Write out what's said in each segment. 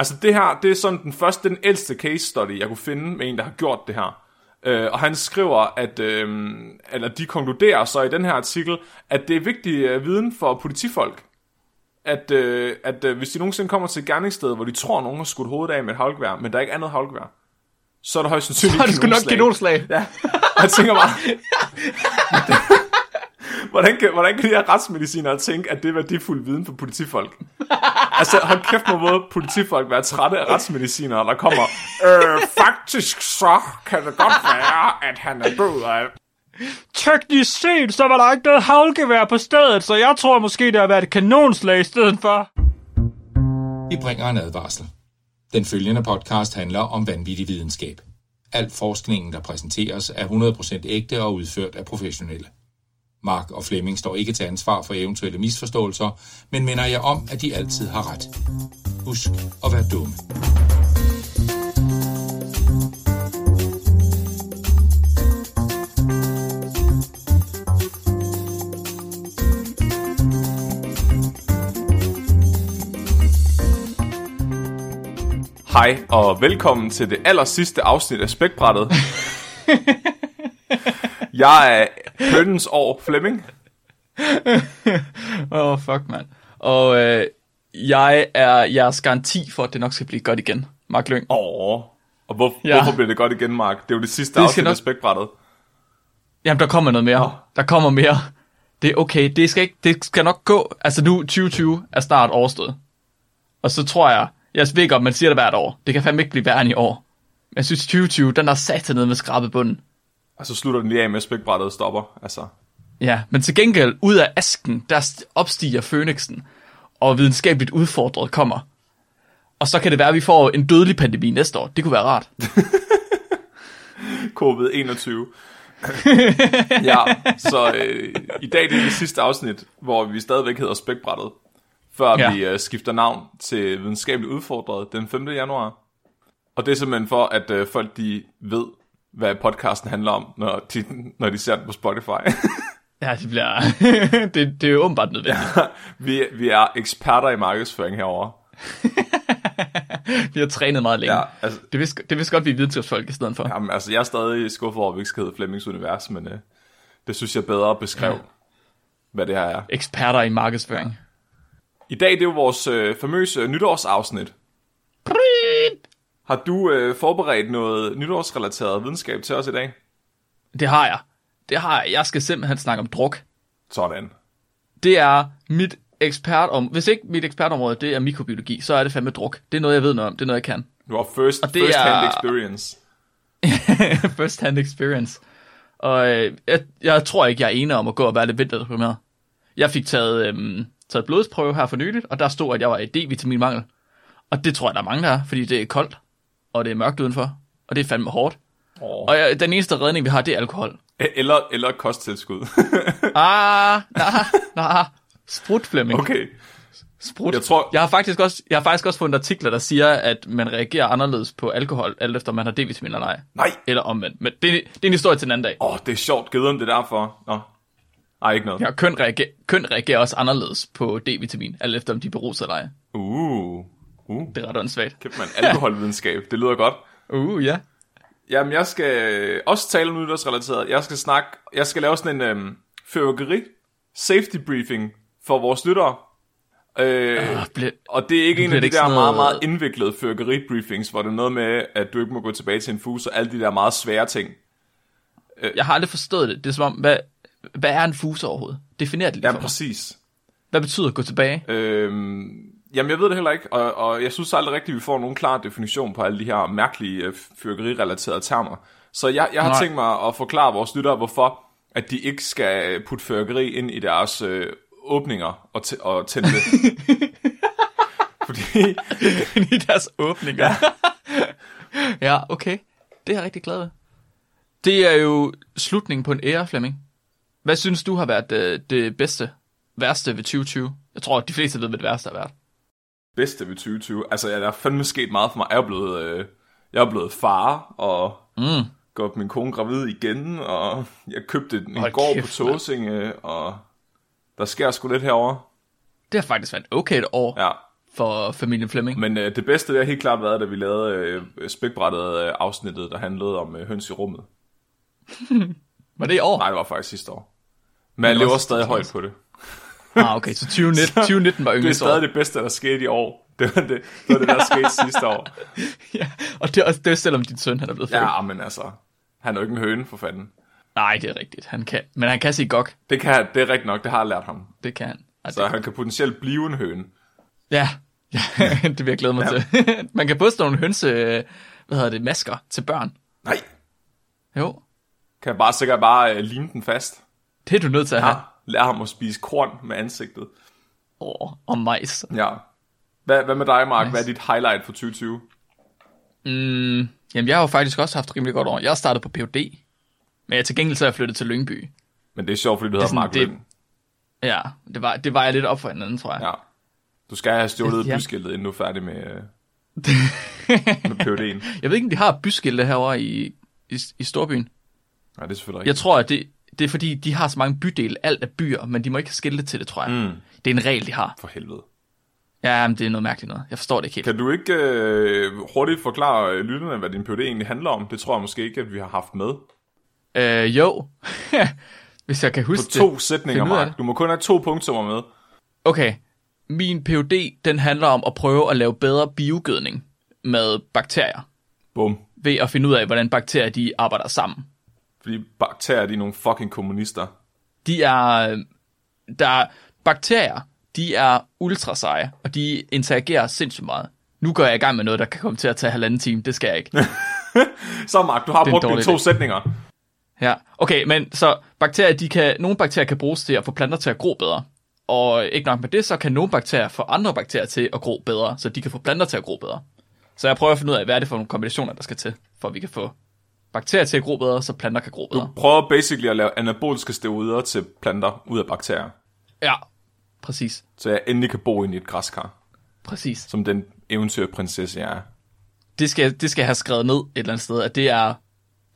Altså det her, det er sådan den første, den ældste case study, jeg kunne finde med en, der har gjort det her. Øh, og han skriver, at, øh, eller de konkluderer så i den her artikel, at det er vigtig øh, viden for politifolk, at, øh, at øh, hvis de nogensinde kommer til et gerningssted, hvor de tror, nogen har skudt hovedet af med et havlgevær, men der er ikke andet havlgevær, så er der højst sandsynligt Så er det sgu nok kanonslag. Ja, og jeg tænker bare, hvordan, kan, hvordan kan de her retsmedicinere tænke, at det er værdifuld viden for politifolk? altså, hold kæft må både politifolk være trætte af retsmedicinere, der kommer, øh, faktisk så kan det godt være, at han er død af Teknisk set, så var der ikke noget havlgevær på stedet, så jeg tror måske, det har været et kanonslag i stedet for. Vi bringer en advarsel. Den følgende podcast handler om vanvittig videnskab. Al forskningen, der præsenteres, er 100% ægte og udført af professionelle. Mark og Flemming står ikke til ansvar for eventuelle misforståelser, men minder jeg om, at de altid har ret. Husk at være dumme. Hej, og velkommen til det aller sidste afsnit af Spækbrættet. jeg er hønens år Flemming. Åh, oh, fuck, mand. Og øh, jeg er jeres garanti for, at det nok skal blive godt igen. Mark Lyng. Åh, og hvor, ja. Hvorfor bliver det godt igen, Mark? Det er jo det sidste skal afsnit nok- af Spækbrættet. Jamen, der kommer noget mere. Der kommer mere. Det er okay. Det skal, ikke, det skal nok gå. Altså nu, 2020 er snart overstået. Og så tror jeg, jeg ved om man siger det hvert år. Det kan fandme ikke blive værre end i år. Men jeg synes, 2020, den er sat ned med skrabet bunden. Og så slutter den lige af med, at Spækbrættet stopper. Altså, Ja, men til gengæld, ud af asken, der st- opstiger Fønixen, og videnskabeligt udfordret kommer. Og så kan det være, at vi får en dødelig pandemi næste år. Det kunne være rart. COVID-21. ja, så øh, i dag det er det sidste afsnit, hvor vi stadigvæk hedder Spækbrættet, før. Ja. vi øh, skifter navn til Videnskabeligt Udfordret den 5. januar. Og det er simpelthen for, at øh, folk de ved, hvad podcasten handler om, når de, når de ser den på Spotify. Ja, det bliver... det, det er jo åbenbart nødvendigt. vi, vi er eksperter i markedsføring herover. Vi har trænet meget længe. Ja, Ja. altså, Det vidste, det vidste godt, vi er videnskabsfolk i stedet for. Ja. jamen, altså, jeg er stadig skuffet over, at vi ikke skal hedde Flemmings Univers, men øh, det synes jeg bedre beskrev, ja. hvad det her er. Eksperter i markedsføring. I dag det er jo vores øh, famøse nytårsafsnit. Har du øh, forberedt noget nytårsrelateret videnskab til os i dag? Det har jeg. Det har jeg. Jeg skal simpelthen snakke om druk. Sådan. Det er mit ekspertom... Hvis ikke mit ekspertområde, det er mikrobiologi, så er det fandme druk. Det er noget, jeg ved noget om. Det er noget, jeg kan. Du har first, Og det first hand er- experience. First hand experience. Og øh, jeg, jeg tror ikke, jeg er enig om at gå og være lidt vinterdeprimeret. Jeg fik taget, øhm, taget blodsprøve her for nyligt, og der stod, at jeg var i D-vitaminmangel. Og det tror jeg, der er mange, der er, fordi det er koldt, og det er mørkt udenfor, og det er fandme hårdt. Oh. Og jeg, den eneste redning, vi har, det er alkohol. Eller, eller kosttilskud. Ah, nah, nah. Sprut, Flemming. okay. Sprut. Jeg tror- jeg, har faktisk også, jeg har faktisk også fundet artikler, der siger, at man reagerer anderledes på alkohol, alt efter man har D-vitamin eller ej. Nej. Eller omvendt. Men det, det er en historie til en anden dag. Åh, oh, det er sjovt. Givet om det er derfor. Nå. Ej, ikke noget. Ja, køn, reagerer, køn reagerer også anderledes på D-vitamin, alt efter om de er beruset eller ej. Uh. Uh. Det er ret åndssvagt. Kæft man, alkoholvidenskab. Det lyder godt. Uh, ja. Jamen, jeg skal også tale om nytårsrelateret. Jeg skal snakke, jeg skal lave sådan en øhm, fyrværkeri safety briefing for vores lyttere. Øh, Uh, ble, og det er ikke en af de der meget, noget- meget indviklede fyrværkeri briefings, hvor det er noget med, at du ikke må gå tilbage til en fus, og alle de der meget svære ting. jeg har aldrig forstået det. Det er som om, hvad, hvad er en fuse overhovedet? Definer det lige Ja, for mig. præcis. Hvad betyder at gå tilbage? Øhm, jamen, jeg ved det heller ikke, og, og jeg synes aldrig rigtigt, at vi får nogen klar definition på alle de her mærkelige øh, fyrværkerirelaterede termer. Så jeg, jeg har Nej. tænkt mig at forklare vores lyttere, hvorfor at de ikke skal putte fyrværkeri ind i deres øh, åbninger og, t- og tænde det. Fordi, I deres åbninger. Ja. ja, okay. Det er jeg rigtig glad ved. Det er jo slutningen på en ære, Flemming. Hvad synes du har været øh, det bedste, værste ved 2020? Jeg tror, at de fleste ved, hvad det værste har været. Bedste ved 2020, altså ja, der er fandme sket meget for mig. Jeg er blevet, øh, jeg er blevet far, og Mm. gjort min kone gravid igen, og jeg købte en Hold gård kæft, på Tåsinge, og der sker sgu lidt herover. Det har faktisk været et okay et år. Ja, for familien Flemming. Men øh, det bedste, det har helt klart været, da vi lavede øh, spækbrættet øh, afsnittet, der handlede om øh, høns i rummet. Var det i år? Nej, det var faktisk sidste år. Men jeg Det var lever stadig højt på det. Ah, okay, så 2019, 2019 var Det er yndlingsåret. stadig det bedste, der skete i år. Det var det, det, var det der skete sidste år. Ja, og det er, også, det er selvom din søn han er blevet født. Ja, men altså, han er jo ikke en høne for fanden. Nej, det er rigtigt. Han kan, men han kan sige gok. Det, kan, det er rigtigt nok, det har jeg lært ham. Det kan han. Altså, Så han kan potentielt blive en høne. Ja, ja det vil jeg glæde mig ja. til. Man kan poste nogle hønse, hvad hedder det, masker til børn. Nej, Jo, kan jeg bare sikkert bare øh, lime den fast. det er du nødt til at have. Ja. Lær ham at spise korn med ansigtet. Oh, og majs. Ja. Hvad, hvad med dig, Mark? Nice. Hvad er dit highlight for 2020? Mm, jamen, jeg har jo faktisk også haft rimelig godt år. Jeg har startet på PhD. Men jeg til gengæld så er jeg flyttet til Lyngby. Men det er sjovt, fordi du hedder sådan- Mark det- Lyng. Ja, det var, det var jeg lidt op for hinanden, tror jeg. Ja. Du skal have stjålet Ja. byskiltet, inden du er færdig med, øh, med PhD'en. Jeg ved ikke, om de har byskilte herovre i, i, i Storbyen. Nej, det er selvfølgelig Jeg rigtigt. tror, at det, det er fordi, de har så mange bydele. Alt er byer, men de må ikke have skilte til det, tror jeg. Mm, Det er en regel, de har. for helvede. Ja, men det er noget mærkeligt noget. Jeg forstår det ikke helt. Kan du ikke øh, hurtigt forklare øh, lytterne, hvad din PhD egentlig handler om? Det tror jeg måske ikke, at vi har haft med. Øh, jo. Hvis jeg kan På huske to det. sætninger, Mark. Du må kun have to punktummer med. Okay. Min PhD, den handler om at prøve at lave bedre biogødning med bakterier. Bum. Ved at finde ud af, hvordan bakterier de arbejder sammen. Fordi bakterier, de er nogle fucking kommunister. De er... Der er bakterier, de er ultra seje, og de interagerer sindssygt meget. Nu går jeg i gang med noget, der kan komme til at tage halvanden time. Det skal jeg ikke. Så Mark, du har brugt dine to idé. sætninger. Ja, okay, men så bakterier, de kan, nogle bakterier kan bruges til at få planter til at gro bedre. Og ikke nok med det, så kan nogle bakterier få andre bakterier til at gro bedre, så de kan få planter til at gro bedre. Så jeg prøver at finde ud af, hvad er det for nogle kombinationer, der skal til, for at vi kan få bakterier til at gro bedre, så planter kan gro bedre. Prøv basically at lave anaboliske steroider til planter ud af bakterier. Ja, præcis. Så jeg endelig kan bo inde i et græskar. Præcis. Som den eventyrprinsesse, jeg er. Det skal, det skal jeg have skrevet ned et eller andet sted, at det er,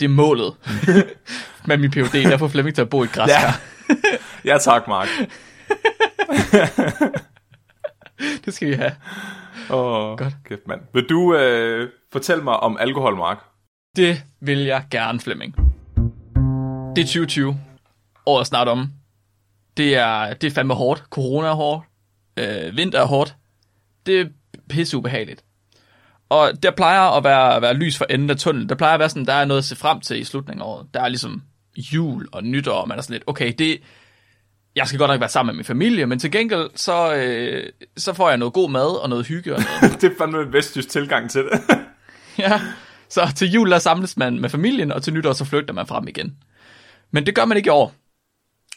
det er målet med min PhD, der får Flemming til at bo i et græskar. Ja. Ja, tak, Mark. Det skal vi have. Åh, Godt. kæft, mand. Vil du øh, fortælle mig om alkohol, Mark? Det vil jeg gerne, Flemming. Det er 2020. Året er snart om. Det er, det er fandme hårdt. Corona er hårdt. Øh, vinter er hårdt. Det er pisse ubehageligt. Og der plejer at være, være lys for enden af tunnelen. Der plejer at være sådan, der er noget at se frem til i slutningen af året. Der er ligesom jul og nytår, og man er sådan lidt, okay, det, jeg skal godt nok være sammen med min familie, men til gengæld, så, øh, så får jeg noget god mad og noget hygge og noget det er fandme en vestjysk tilgang til det. Ja, så til jul der samles man med familien, og til nytår så flygter man frem igen. Men det gør man ikke i år.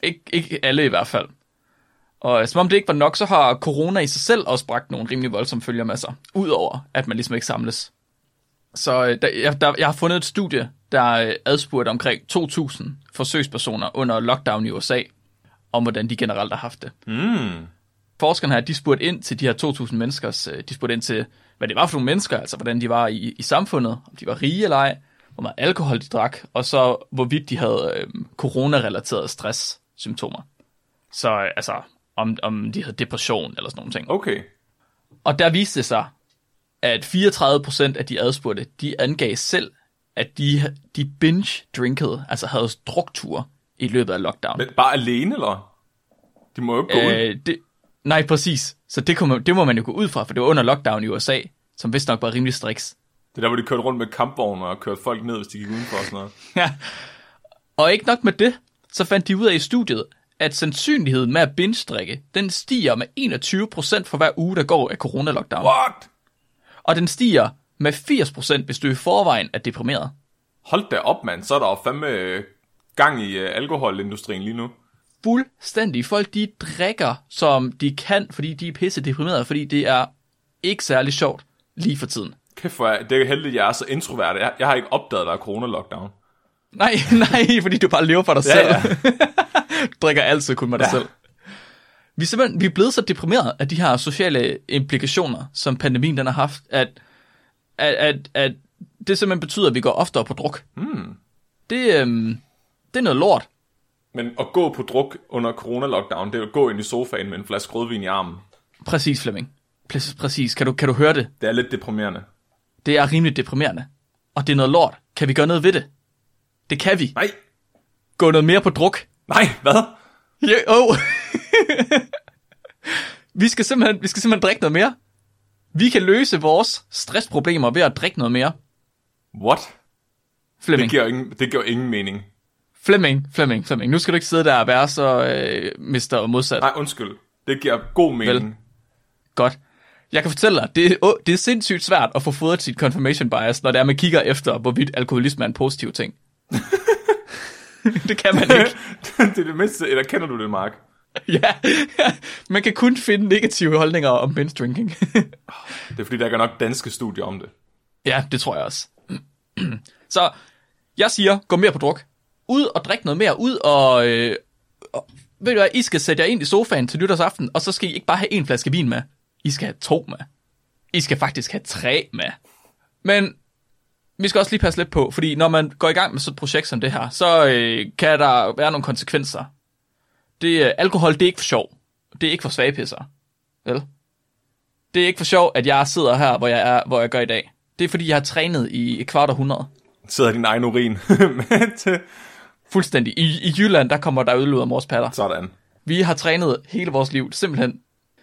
Ik- ikke alle i hvert fald. Og som om det ikke var nok, så har corona i sig selv også bragt nogle rimelig voldsomme følger med sig. Udover at man ligesom ikke samles. Så øh, der, jeg, der, jeg har fundet et studie, der øh, adspurgte omkring 2.000 forsøgspersoner under lockdown i USA, om hvordan de generelt har haft det Mm. forskerne her, de spurgte ind til de her 2.000 menneskers, øh, de spurgte ind til, hvad det var for nogle mennesker, altså hvordan de var i, i samfundet, om de var rige eller ej, hvor meget alkohol de drak, og så hvorvidt de havde øh, corona-relaterede stress-symptomer. Så øh, altså, om, om de havde depression eller sådan nogle ting. Okay. Og der viste det sig, at 34% af de adspurgte, de angav selv, at de, de binge-drinkede, altså havde drukture i løbet af lockdown. Men bare alene, eller? De må jo ikke gå ud. Øh, det, nej, præcis. Så det, kunne man, det må man jo gå ud fra, for det var under lockdown i USA, som vist nok var rimelig striks. Det er der, hvor de kørte rundt med kampvogne og kørte folk ned, hvis de gik udenfor og sådan noget. Ja. Og ikke nok med det, så fandt de ud af i studiet, at sandsynligheden med at binge-drikke, den stiger med 21% for hver uge, der går af corona-lockdown. What? Og den stiger med 80%, hvis du i forvejen er deprimeret. Hold da op, mand. Så er der jo fandme gang i øh, alkoholindustrien lige nu. Fuldstændig. Folk, de drikker, som de kan, fordi de er pisse deprimerede, fordi det er ikke særlig sjovt lige for tiden. Kæft for jeg, det er heldigt, at jeg er så introvert. Jeg, jeg har ikke opdaget, at der er corona-lockdown. Nej, nej, fordi du bare lever for dig Ja, selv. ja. drikker altid kun med dig Ja. selv. Vi er simpelthen vi er blevet så deprimeret af de her sociale implikationer, som pandemien den har haft, at, at, at, at det simpelthen betyder, at vi går oftere på druk. Hmm. Det, øhm, det er noget lort. Men at gå på druk under corona-lockdown, det er at gå ind i sofaen med en flaske rødvin i armen. Præcis, Flemming. Præcis, præcis. Kan du, kan du høre det? Det er lidt deprimerende. Det er rimelig deprimerende. Og det er noget lort. Kan vi gøre noget ved det? Det kan vi. Nej, Gå noget mere på druk. nej, hvad? Ja, oh. vi, skal simpelthen, vi skal simpelthen drikke noget mere. Vi kan løse vores stressproblemer ved at drikke noget mere. What? Det Flemming, giver, ingen, det giver ingen mening. Flemming, Flemming, Flemming. Nu skal du ikke sidde der og være så øh, mister modsat. Nej, undskyld. Det giver god mening. Vel. Godt. Jeg kan fortælle dig, det er, åh, det er sindssygt svært at få fodret sit confirmation bias, når det er, man kigger efter, hvorvidt alkoholisme er en positiv ting. det kan man ikke. det er det mindste, eller kender du det, Mark? ja, man kan kun finde negative holdninger om binge drinking. Det er fordi, der er nok danske studier om det. ja, det tror jeg også. Så jeg siger, gå mere på druk. Ud og drikke noget mere. Ud og, øh, og ved du hvad, I skal sætte jer ind i sofaen til nytårsaften, og så skal I ikke bare have en flaske vin med. I skal have to med. I skal faktisk have tre med. Men vi skal også lige passe lidt på, fordi når man går i gang med sådan et projekt som det her, så øh, kan der være nogle konsekvenser. Det, øh, alkohol, det er ikke for sjov. Det er ikke for svagepisser. Vel? Det er ikke for sjov, at jeg sidder her, hvor jeg, er, hvor jeg gør i dag. Det er fordi, jeg har trænet i et kvart århundrede. Sidder din egen urin. Øh, Fuldstændig. I, I Jylland, der kommer der udlød af mors patter. Sådan. Vi har trænet hele vores liv, simpelthen.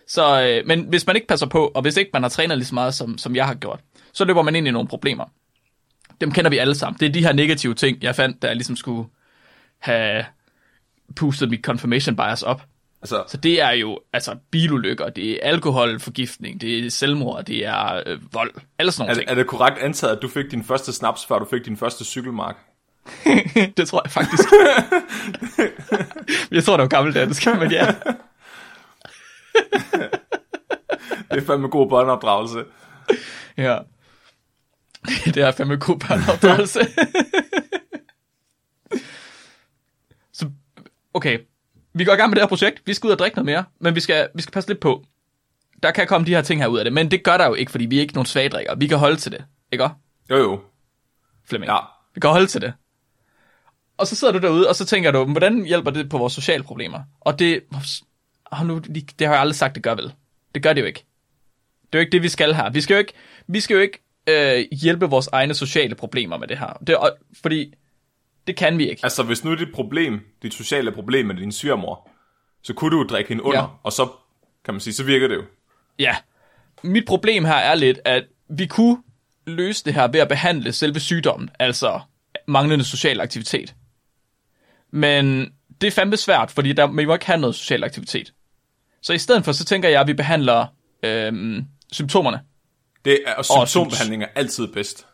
Så, øh, men hvis man ikke passer på, og hvis ikke man har trænet lige så meget, som, som jeg har gjort, så løber man ind i nogle problemer. Dem kender vi alle sammen. Det er de her negative ting, jeg fandt, jeg ligesom skulle have pustet mit confirmation bias op. Altså, Så det er jo altså bilulykker, det er alkoholforgiftning, det er selvmord, det er øh, vold, alle sådan er, nogle det- er det korrekt antaget, at du fik din første snaps, før du fik din første cykelmark? det tror jeg faktisk. jeg tror, det var gammeldansk, men ja. Det er fandme god børneopdragelse. Ja. Det er fandme god børneopdragelse. Så, okay. Vi går i gang med det her projekt. Vi skal ud og drikke noget mere, men vi skal, vi skal passe lidt på. Der kan komme de her ting her ud af det, men det gør der jo ikke, fordi vi er ikke nogen svagdrikker. Vi kan holde til det, ikke Jo jo. Flemming? Ja. Vi kan holde til det. Og så sidder du derude, og så tænker du, hvordan hjælper det på vores sociale problemer? Og det, oh, nu, det har jeg aldrig sagt, det gør vel. Det gør det jo ikke. Det er jo ikke det, vi skal her. Vi skal jo ikke, vi skal jo ikke øh, hjælpe vores egne sociale problemer med det her. Det, og, fordi det kan vi ikke. Altså, hvis nu er dit problem, dit sociale problem med din svigermor, så kunne du jo drikke hende under, Ja. og så, kan man sige, så virker det jo. Ja. Mit problem her er lidt, at vi kunne løse det her ved at behandle selve sygdommen, altså manglende social aktivitet. Men det er fandme svært, fordi der, man må ikke have noget social aktivitet. Så i stedet for, så tænker jeg, at vi behandler øhm, symptomerne. Det er, og symptombehandling er altid bedst.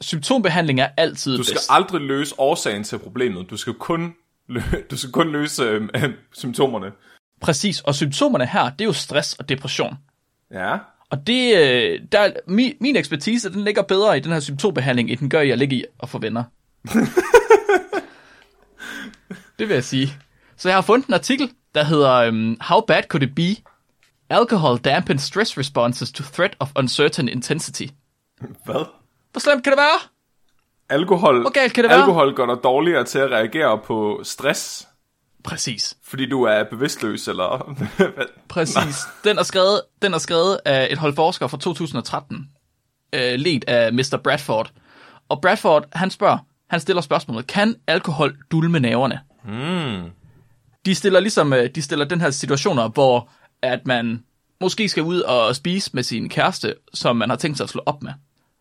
Symptombehandling er altid Du skal bedst. aldrig løse årsagen til problemet. Du skal kun, lø- du skal kun løse øh, øh, symptomerne. Præcis, og symptomerne her, det er jo stress og depression. Ja. Og det, øh, der, min, min ekspertise, den ligger bedre i den her symptombehandling, end den gør i at ligge i at få venner. det vil jeg sige. Så jeg har fundet en artikel, der hedder um, How bad could it be? Alcohol dampens stress responses to threat of uncertain intensity. Hvad? Hvor slemt kan det være? Alkohol, Hvor galt kan det være? alkohol gør dig dårligere til at reagere på stress, Præcis. fordi du er bevidstløs, eller... Præcis. Den er, skrevet, den er skrevet af et hold forskere fra 2013, øh, ledt af Mr. Bradford. Og Bradford, han spørger, han stiller spørgsmålet, kan alkohol dulme nerverne? Mm. De stiller ligesom, øh, de stiller den her situationer, hvor at man måske skal ud og spise med sin kæreste, som man har tænkt sig at slå op med.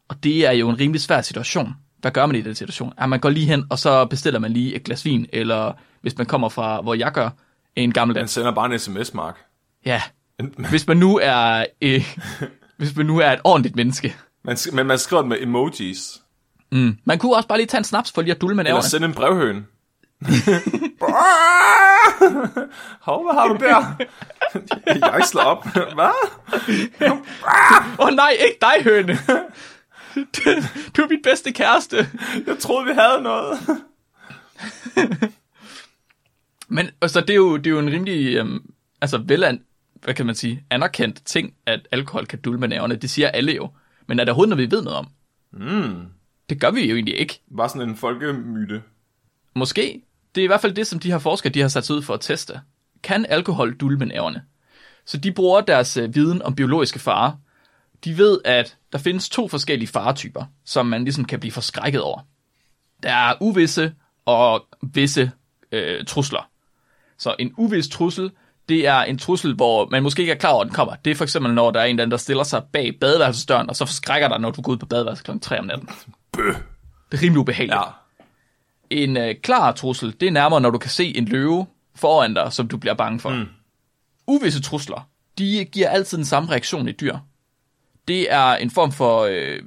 Og det er jo en rimelig svær situation. Hvad gør man i den situation? Ja, man går lige hen, og så bestiller man lige et glas vin, eller hvis man kommer fra, hvor jeg gør, en gammel dans. sender bare en sms, Mark. Ja, hvis man nu er, øh, hvis man nu er et ordentligt menneske. Man, men man skriver det med emojis. Mm. Man kunne også bare lige tage en snaps for lige at dulme med Eller nerverne. sende en brevhøn. Hov, hvad har du der? Jeg slår op. Hvad? Åh oh, nej, ikke dig, høne. Du, er mit bedste kæreste. Jeg troede, vi havde noget. Men altså, det er jo, det er jo en rimelig, øhm, altså velan, hvad kan man sige, anerkendt ting, at alkohol kan dulme nerverne. Det siger alle jo. Men er der overhovedet noget, vi ved noget om? Mm. Det gør vi jo egentlig ikke. Bare sådan en folkemyte. Måske. Det er i hvert fald det, som de her forskere de har sat sig ud for at teste. Kan alkohol dulme nerverne? Så de bruger deres øh, viden om biologiske farer. De ved, at der findes to forskellige faretyper, som man ligesom kan blive forskrækket over. Der er uvisse og visse øh, trusler. Så en uvis trussel, det er en trussel, hvor man måske ikke er klar over, at den kommer. Det er for eksempel, når der er en eller anden, der stiller sig bag badeværelsesdøren, og så forskrækker dig, når du går ud på badeværelset kl. 3 om natten. Bøh. Det er rimelig ubehageligt. Ja. En øh, klar trussel, det er nærmere, når du kan se en løve foran dig, som du bliver bange for. Mm. Uvisse trusler, de giver altid den samme reaktion i dyr. Det er en form for, øh,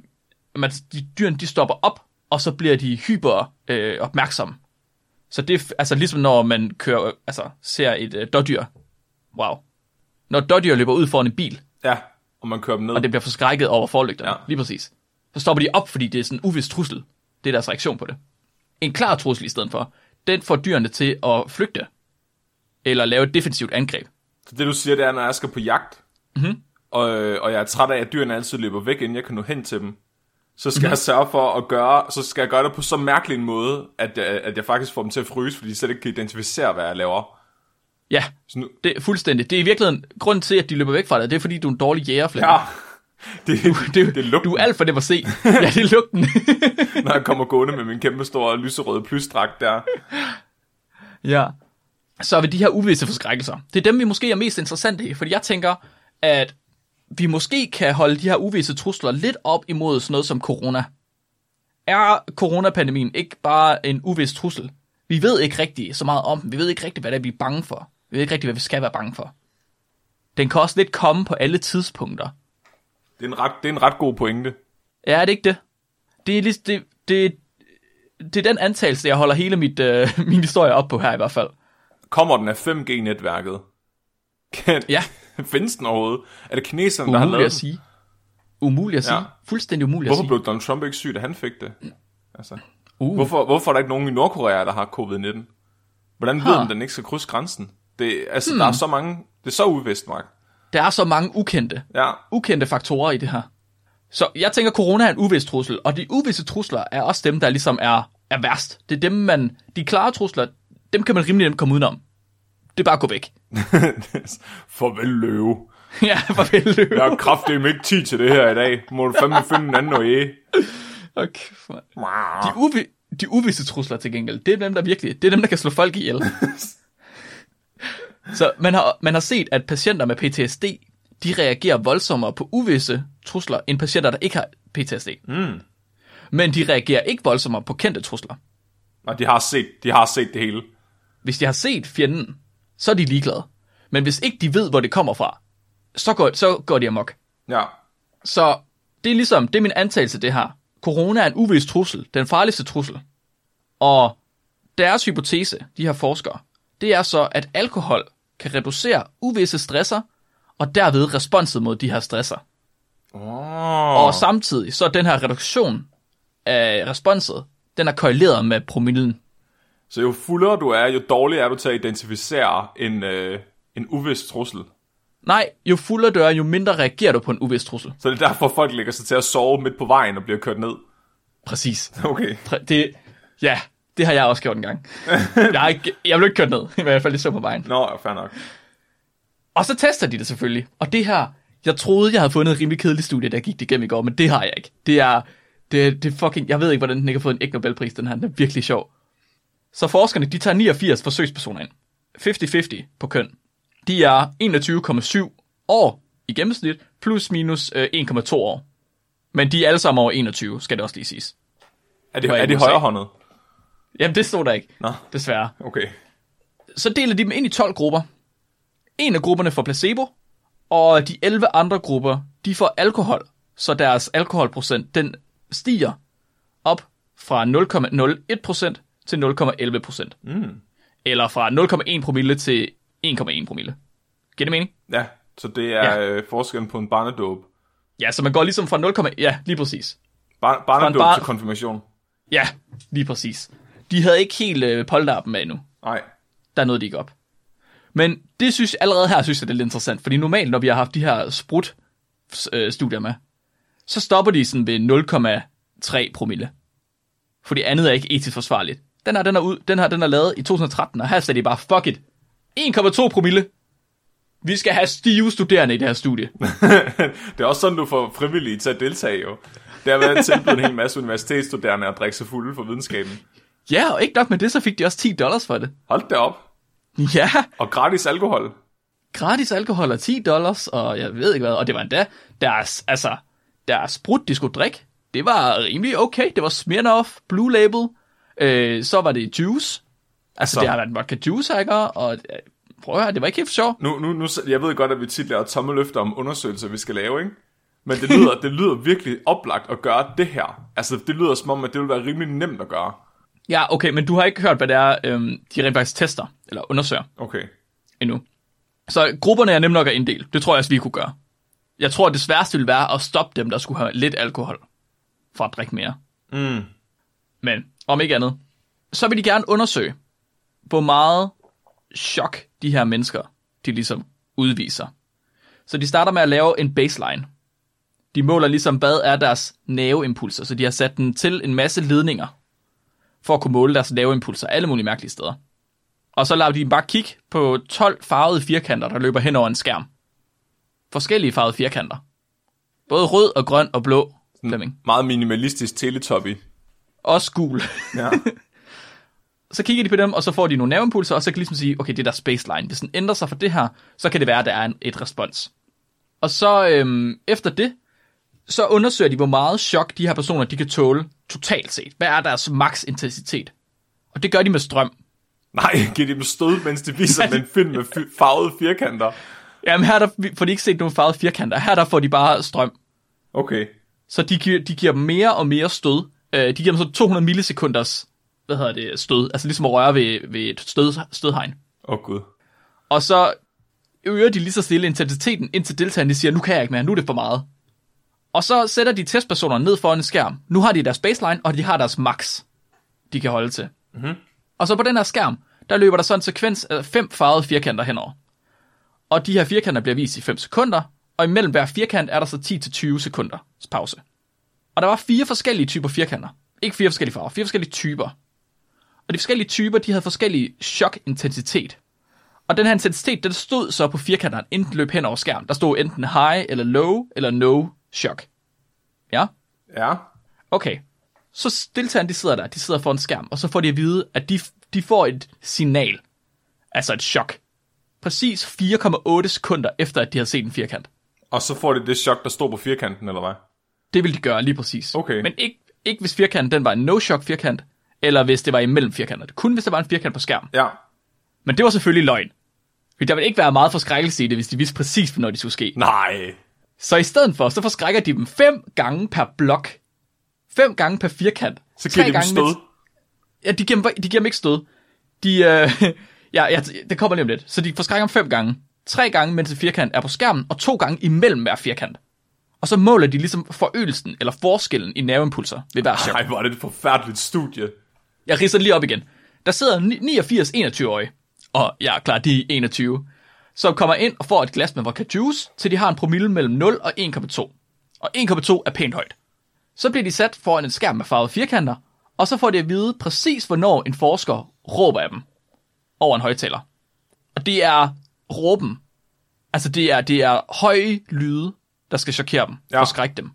at de dyrene de stopper op, og så bliver de hyper øh, opmærksomme. Så det er altså ligesom når man kører, altså ser et øh, dårdyr. Wow. Når dårdyr løber ud foran en bil, Ja, og man kører dem ned. og det bliver forskrækket over forlygterne. Ja. Lige præcis. Så stopper de op, fordi det er sådan en uvis trussel. Det er deres reaktion på det. En klar trussel i stedet for, den får dyrene til at flygte. Eller lave et defensivt angreb. Så det du siger, det er, når jeg skal på jagt, Mhm. mm-hmm. og, og jeg er træt af, at dyrene altid løber væk, inden jeg kan nå hen til dem, så skal Mhm. mm-hmm. jeg sørge for at gøre, så skal jeg gøre det på så mærkelig en måde, at jeg, at jeg faktisk får dem til at fryse, fordi de slet ikke kan identificere, hvad jeg laver. Ja, Så nu, det er fuldstændig. Det er i virkeligheden grund til, at de løber væk fra dig. Det er fordi, du er en dårlig jæger, Flemming. ja, det, det, Det, det er lugten, du er alt for det at se. ja, det er lugten. når jeg kommer gående med min kæmpe store lyserøde plysdragt der. Ja. Så ved de her uvisse forskrækkelser. Det er dem, vi måske er mest interessante i, fordi jeg tænker, at vi måske kan holde de her uvisse trusler lidt op imod sådan noget som corona. Er coronapandemien ikke bare en uvis trussel? Vi ved ikke rigtig så meget om den. Vi ved ikke rigtig, hvad det er, vi er bange for. Vi ved ikke rigtig, hvad vi skal være bange for. Den kan også lidt komme på alle tidspunkter. Det er en ret, det er en ret god pointe. Ja, er det ikke det? Det er, lige, det, det, det er den antagelse, jeg holder hele mit, øh, min historie op på her i hvert fald. Kommer den af 5G-netværket? Kan, Ja. Findes den overhovedet? Er det kineserne, der har Umuligt lavet at den? sige. Umuligt at sige. Ja. Fuldstændig umuligt Hvorfor at sige. blev Donald Trump ikke syg, da han fik det? Altså, Uh. hvorfor, hvorfor er der ikke nogen i Nordkorea, der har covid-19? Hvordan ved Huh. den, den ikke skal krydse grænsen? Det, altså, hmm. der er så mange... Det er så uvist, Mark. Der er så mange ukendte, Ja, ukendte faktorer i det her. Så jeg tænker, corona er en uvis trussel, og de uvisse trusler er også dem, der ligesom er, er værst. Det er dem, man... De klare trusler, dem kan man rimelig nemt komme udenom. Det er bare at gå væk. farvel løve. ja, farvel løb. Jeg har kraftigt ikke tid til det her i dag. Må du fandme finde en anden øje. Okay, for... de, uvi, de uvisse trusler til gengæld, det er dem, der virkelig, det er dem, der kan slå folk ihjel. Så man har, man har set, at patienter med PTSD, de reagerer voldsommere på uvisse trusler, end patienter, der ikke har PTSD. Mm. Men de reagerer ikke voldsommere på kendte trusler. Og de har set, de har set det hele. Hvis de har set fjenden, så er de ligeglade. Men hvis ikke de ved, hvor det kommer fra, så går, så går de amok. Ja. Så det er ligesom, det er min antagelse det her. Corona er en uvis trussel, den farligste trussel. Og deres hypotese, de her forskere, det er så, at alkohol kan reducere uvisse stresser, og derved responset mod de her stresser. Oh. Og samtidig, så er den her reduktion af responset, den er korreleret med promillen. Så jo fuldere du er, jo dårligere er du til at identificere en, øh, en uvis trussel. Nej, jo fuldere du er, jo mindre reagerer du på en uvis trussel. Så det er derfor, folk lægger sig til at sove midt på vejen og bliver kørt ned. Præcis. Okay. Det, ja, det har jeg også gjort en gang. Jeg, har ikke, jeg blev ikke kørt ned, i hvert fald det så på vejen. Nå, fair nok. Og så tester de det selvfølgelig. Og det her, jeg troede, jeg havde fundet et rimelig kedeligt studie, der gik det igennem i går, men det har jeg ikke. Det er, det, det fucking, jeg ved ikke, hvordan den ikke har fået en ikke Nobelpris, den her. Den er virkelig sjov. Så forskerne, de tager 89 forsøgspersoner ind. 50-50 på køn. De er 21,7 år i gennemsnit, plus minus øh, 1,2 år. Men de er alle sammen over 21, skal det også lige siges. Er det, er USA. højrehåndet? Jamen, det stod der ikke, Nå, desværre. okay. Så deler de dem ind i 12 grupper. En af grupperne får placebo, og de 11 andre grupper, de får alkohol, så deres alkoholprocent, den stiger op fra 0,01% til 0,11%. Mm. Eller fra 0,1 promille til 1,1 promille. Giver det mening? Ja, så det er Ja. øh, forskellen på en barnedåb. Ja, så man går ligesom fra 0, ja, lige præcis. Bar- barnedåb bar- til konfirmation. Ja, lige præcis. De havde ikke helt øh, polterappen med endnu. Nej. der nåede de ikke op. Men det synes allerede her synes jeg, det er lidt interessant, fordi normalt, når vi har haft de her sprut øh, studier med, så stopper de sådan ved 0,3 promille. Fordi andet er ikke etisk forsvarligt. Den her, den er, ud, den her, den er lavet i 2013, og her sagde de bare, fuck it. 1,2 promille. Vi skal have stive studerende i det her studie. det er også sådan, du får frivillige til at deltage, jo. Det har været en tilbud en hel masse universitetsstuderende at drikke sig fulde for videnskaben. Ja, og ikke nok med det, så fik de også 10 dollars for det. Hold det op. Ja, Og gratis alkohol. gratis alkohol og 10 dollars, og jeg ved ikke hvad, og det var endda deres, altså, deres brud, de skulle drikke. Det var rimelig okay. Det var Smirnoff, Blue Label, øh, så var det juice. Altså, Så- det har været en vodka juice, ikke? Og øh, prøv at høre, det var ikke helt for sjov. Nu, nu, nu, jeg ved godt, at vi tit laver tomme løfter om undersøgelser, vi skal lave, ikke? Men det lyder, det lyder virkelig oplagt at gøre det her. Altså, det lyder som om, at det vil være rimelig nemt at gøre. Ja, okay, men du har ikke hørt, hvad det er, øhm, de rent faktisk tester, eller undersøger Okay. endnu. Så grupperne er nemt nok at inddele. Det tror jeg også, vi kunne gøre. Jeg tror, at det sværeste ville være at stoppe dem, der skulle have lidt alkohol, for at drikke mere. Mm. Men om ikke andet, så vil de gerne undersøge, hvor meget chok de her mennesker, de ligesom udviser. Så de starter med at lave en baseline. De måler ligesom, hvad er deres nerveimpulser, så de har sat den til en masse ledninger, for at kunne måle deres nerveimpulser alle mulige mærkelige steder. Og så lader de bare kigge på 12 farvede firkanter, der løber hen over en skærm. Forskellige farvede firkanter. Både rød og grøn og blå, Flemming. Meget minimalistisk teletubby. Også gul. Ja. så kigger de på dem, og så får de nogle nerveimpulser, og så kan de ligesom sige, okay, det er deres baseline. Hvis den ændrer sig fra det her, så kan det være, at der er en, et respons. Og så øhm, efter det, så undersøger de, hvor meget chok de her personer, de kan tåle totalt set. Hvad er deres max intensitet? Og det gør de med strøm. Nej, giv dem stød, mens de viser dem en film med farvede firkanter. Jamen her der får de ikke set nogen farvede firkanter. Her der får de bare strøm. Okay. Så de, giver- de giver dem mere og mere stød. Øh, de giver dem så 200 millisekunders hvad hedder det, stød. Altså ligesom at røre ved, ved et stød, stødhegn. Åh oh, gud. Og så øger de lige så stille intensiteten, indtil deltagerne de siger, nu kan jeg ikke mere, nu er det for meget. Og så sætter de testpersonerne ned foran en skærm. Nu har de deres baseline, og de har deres max, de kan holde til. Mm-hmm. Og så på den her skærm, der løber der så en sekvens af fem farvede firkanter henover. Og de her firkanter bliver vist i 5 sekunder, og imellem hver firkant er der så 10-20 sekunder pause. Og der var fire forskellige typer firkanter. Ikke fire forskellige farver, fire forskellige typer. Og de forskellige typer, de havde forskellige chokintensitet. Og den her intensitet, den stod så på firkanteren, inden den løb hen over skærmen. Der stod enten high, eller low, eller no shock. Ja? Ja. Okay. Så deltagerne, de sidder der, de sidder foran en skærm, og så får de at vide, at de, de får et signal. Altså et chok. Præcis 4,8 sekunder efter, at de har set en firkant. Og så får de det chok, der står på firkanten, eller hvad? Det vil de gøre lige præcis. Okay. Men ikke, ikke hvis firkanten den var en no-shock firkant, eller hvis det var imellem firkanterne. Kun hvis der var en firkant på skærmen. Ja. Men det var selvfølgelig løgn. For der ville ikke være meget forskrækkelse i det, hvis de vidste præcis, hvornår det skulle ske. Nej. Så i stedet for, så forskrækker de dem fem gange per blok. Fem gange per firkant. Så giver de dem stød. mens- Ja, de giver, dem, de giver dem ikke stød. De, øh, ja, ja, det kommer lige om lidt. Så de forskrækker dem fem gange. Tre gange, mens en firkant er på skærmen, og to gange imellem hver firkant. Og så måler de ligesom forøgelsen, eller forskellen i nerveimpulser ved hver chok. Nej, hvor er det et forfærdeligt studie. Jeg ridser lige op igen. Der sidder ni- 89 21-årige, og ja, klar, de er 21, som kommer ind og får et glas med vodka juice, til de har en promille mellem 0 og 1,2. Og 1,2 er pænt højt. Så bliver de sat foran en skærm med farvede firkanter, og så får de at vide præcis, hvornår en forsker råber af dem over en højtaler. Og det er råben. Altså det er, det er høje lyde, der skal chokere dem, Ja. og skrække dem.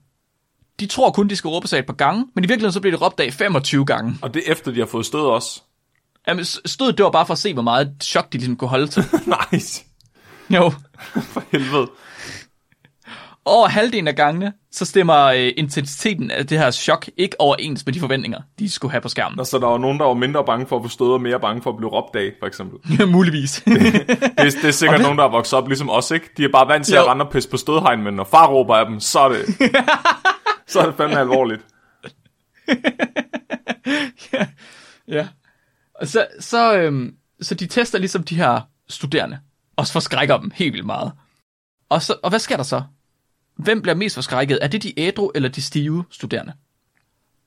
De tror kun, de skal råbe sig et par gange, men i virkeligheden så bliver det råbt af 25 gange. Og det er efter, de har fået stød også. Jamen, stødet, det var bare for at se, hvor meget chok de ligesom kunne holde til. nice. Jo. For helvede. Over halvdelen af gangene, så stemmer øh, intensiteten af det her chok ikke overens med de forventninger, de skulle have på skærmen. Og så der var nogen, der var mindre bange for at få stød, og mere bange for at blive råbt af, for eksempel. Muligvis. Det, er- det er sikkert nogen, der er vokset op ligesom os, ikke? De er bare vant til Jo. at rende og pisse på stødhegn, men når far råber af dem, så er det... så er det fandme alvorligt. ja. Og så, så, øhm, så de tester ligesom de her studerende, og forskrækker dem helt vildt meget. Og, så, og hvad sker der så? Hvem bliver mest forskrækket? Er det de ædru eller de stive studerende?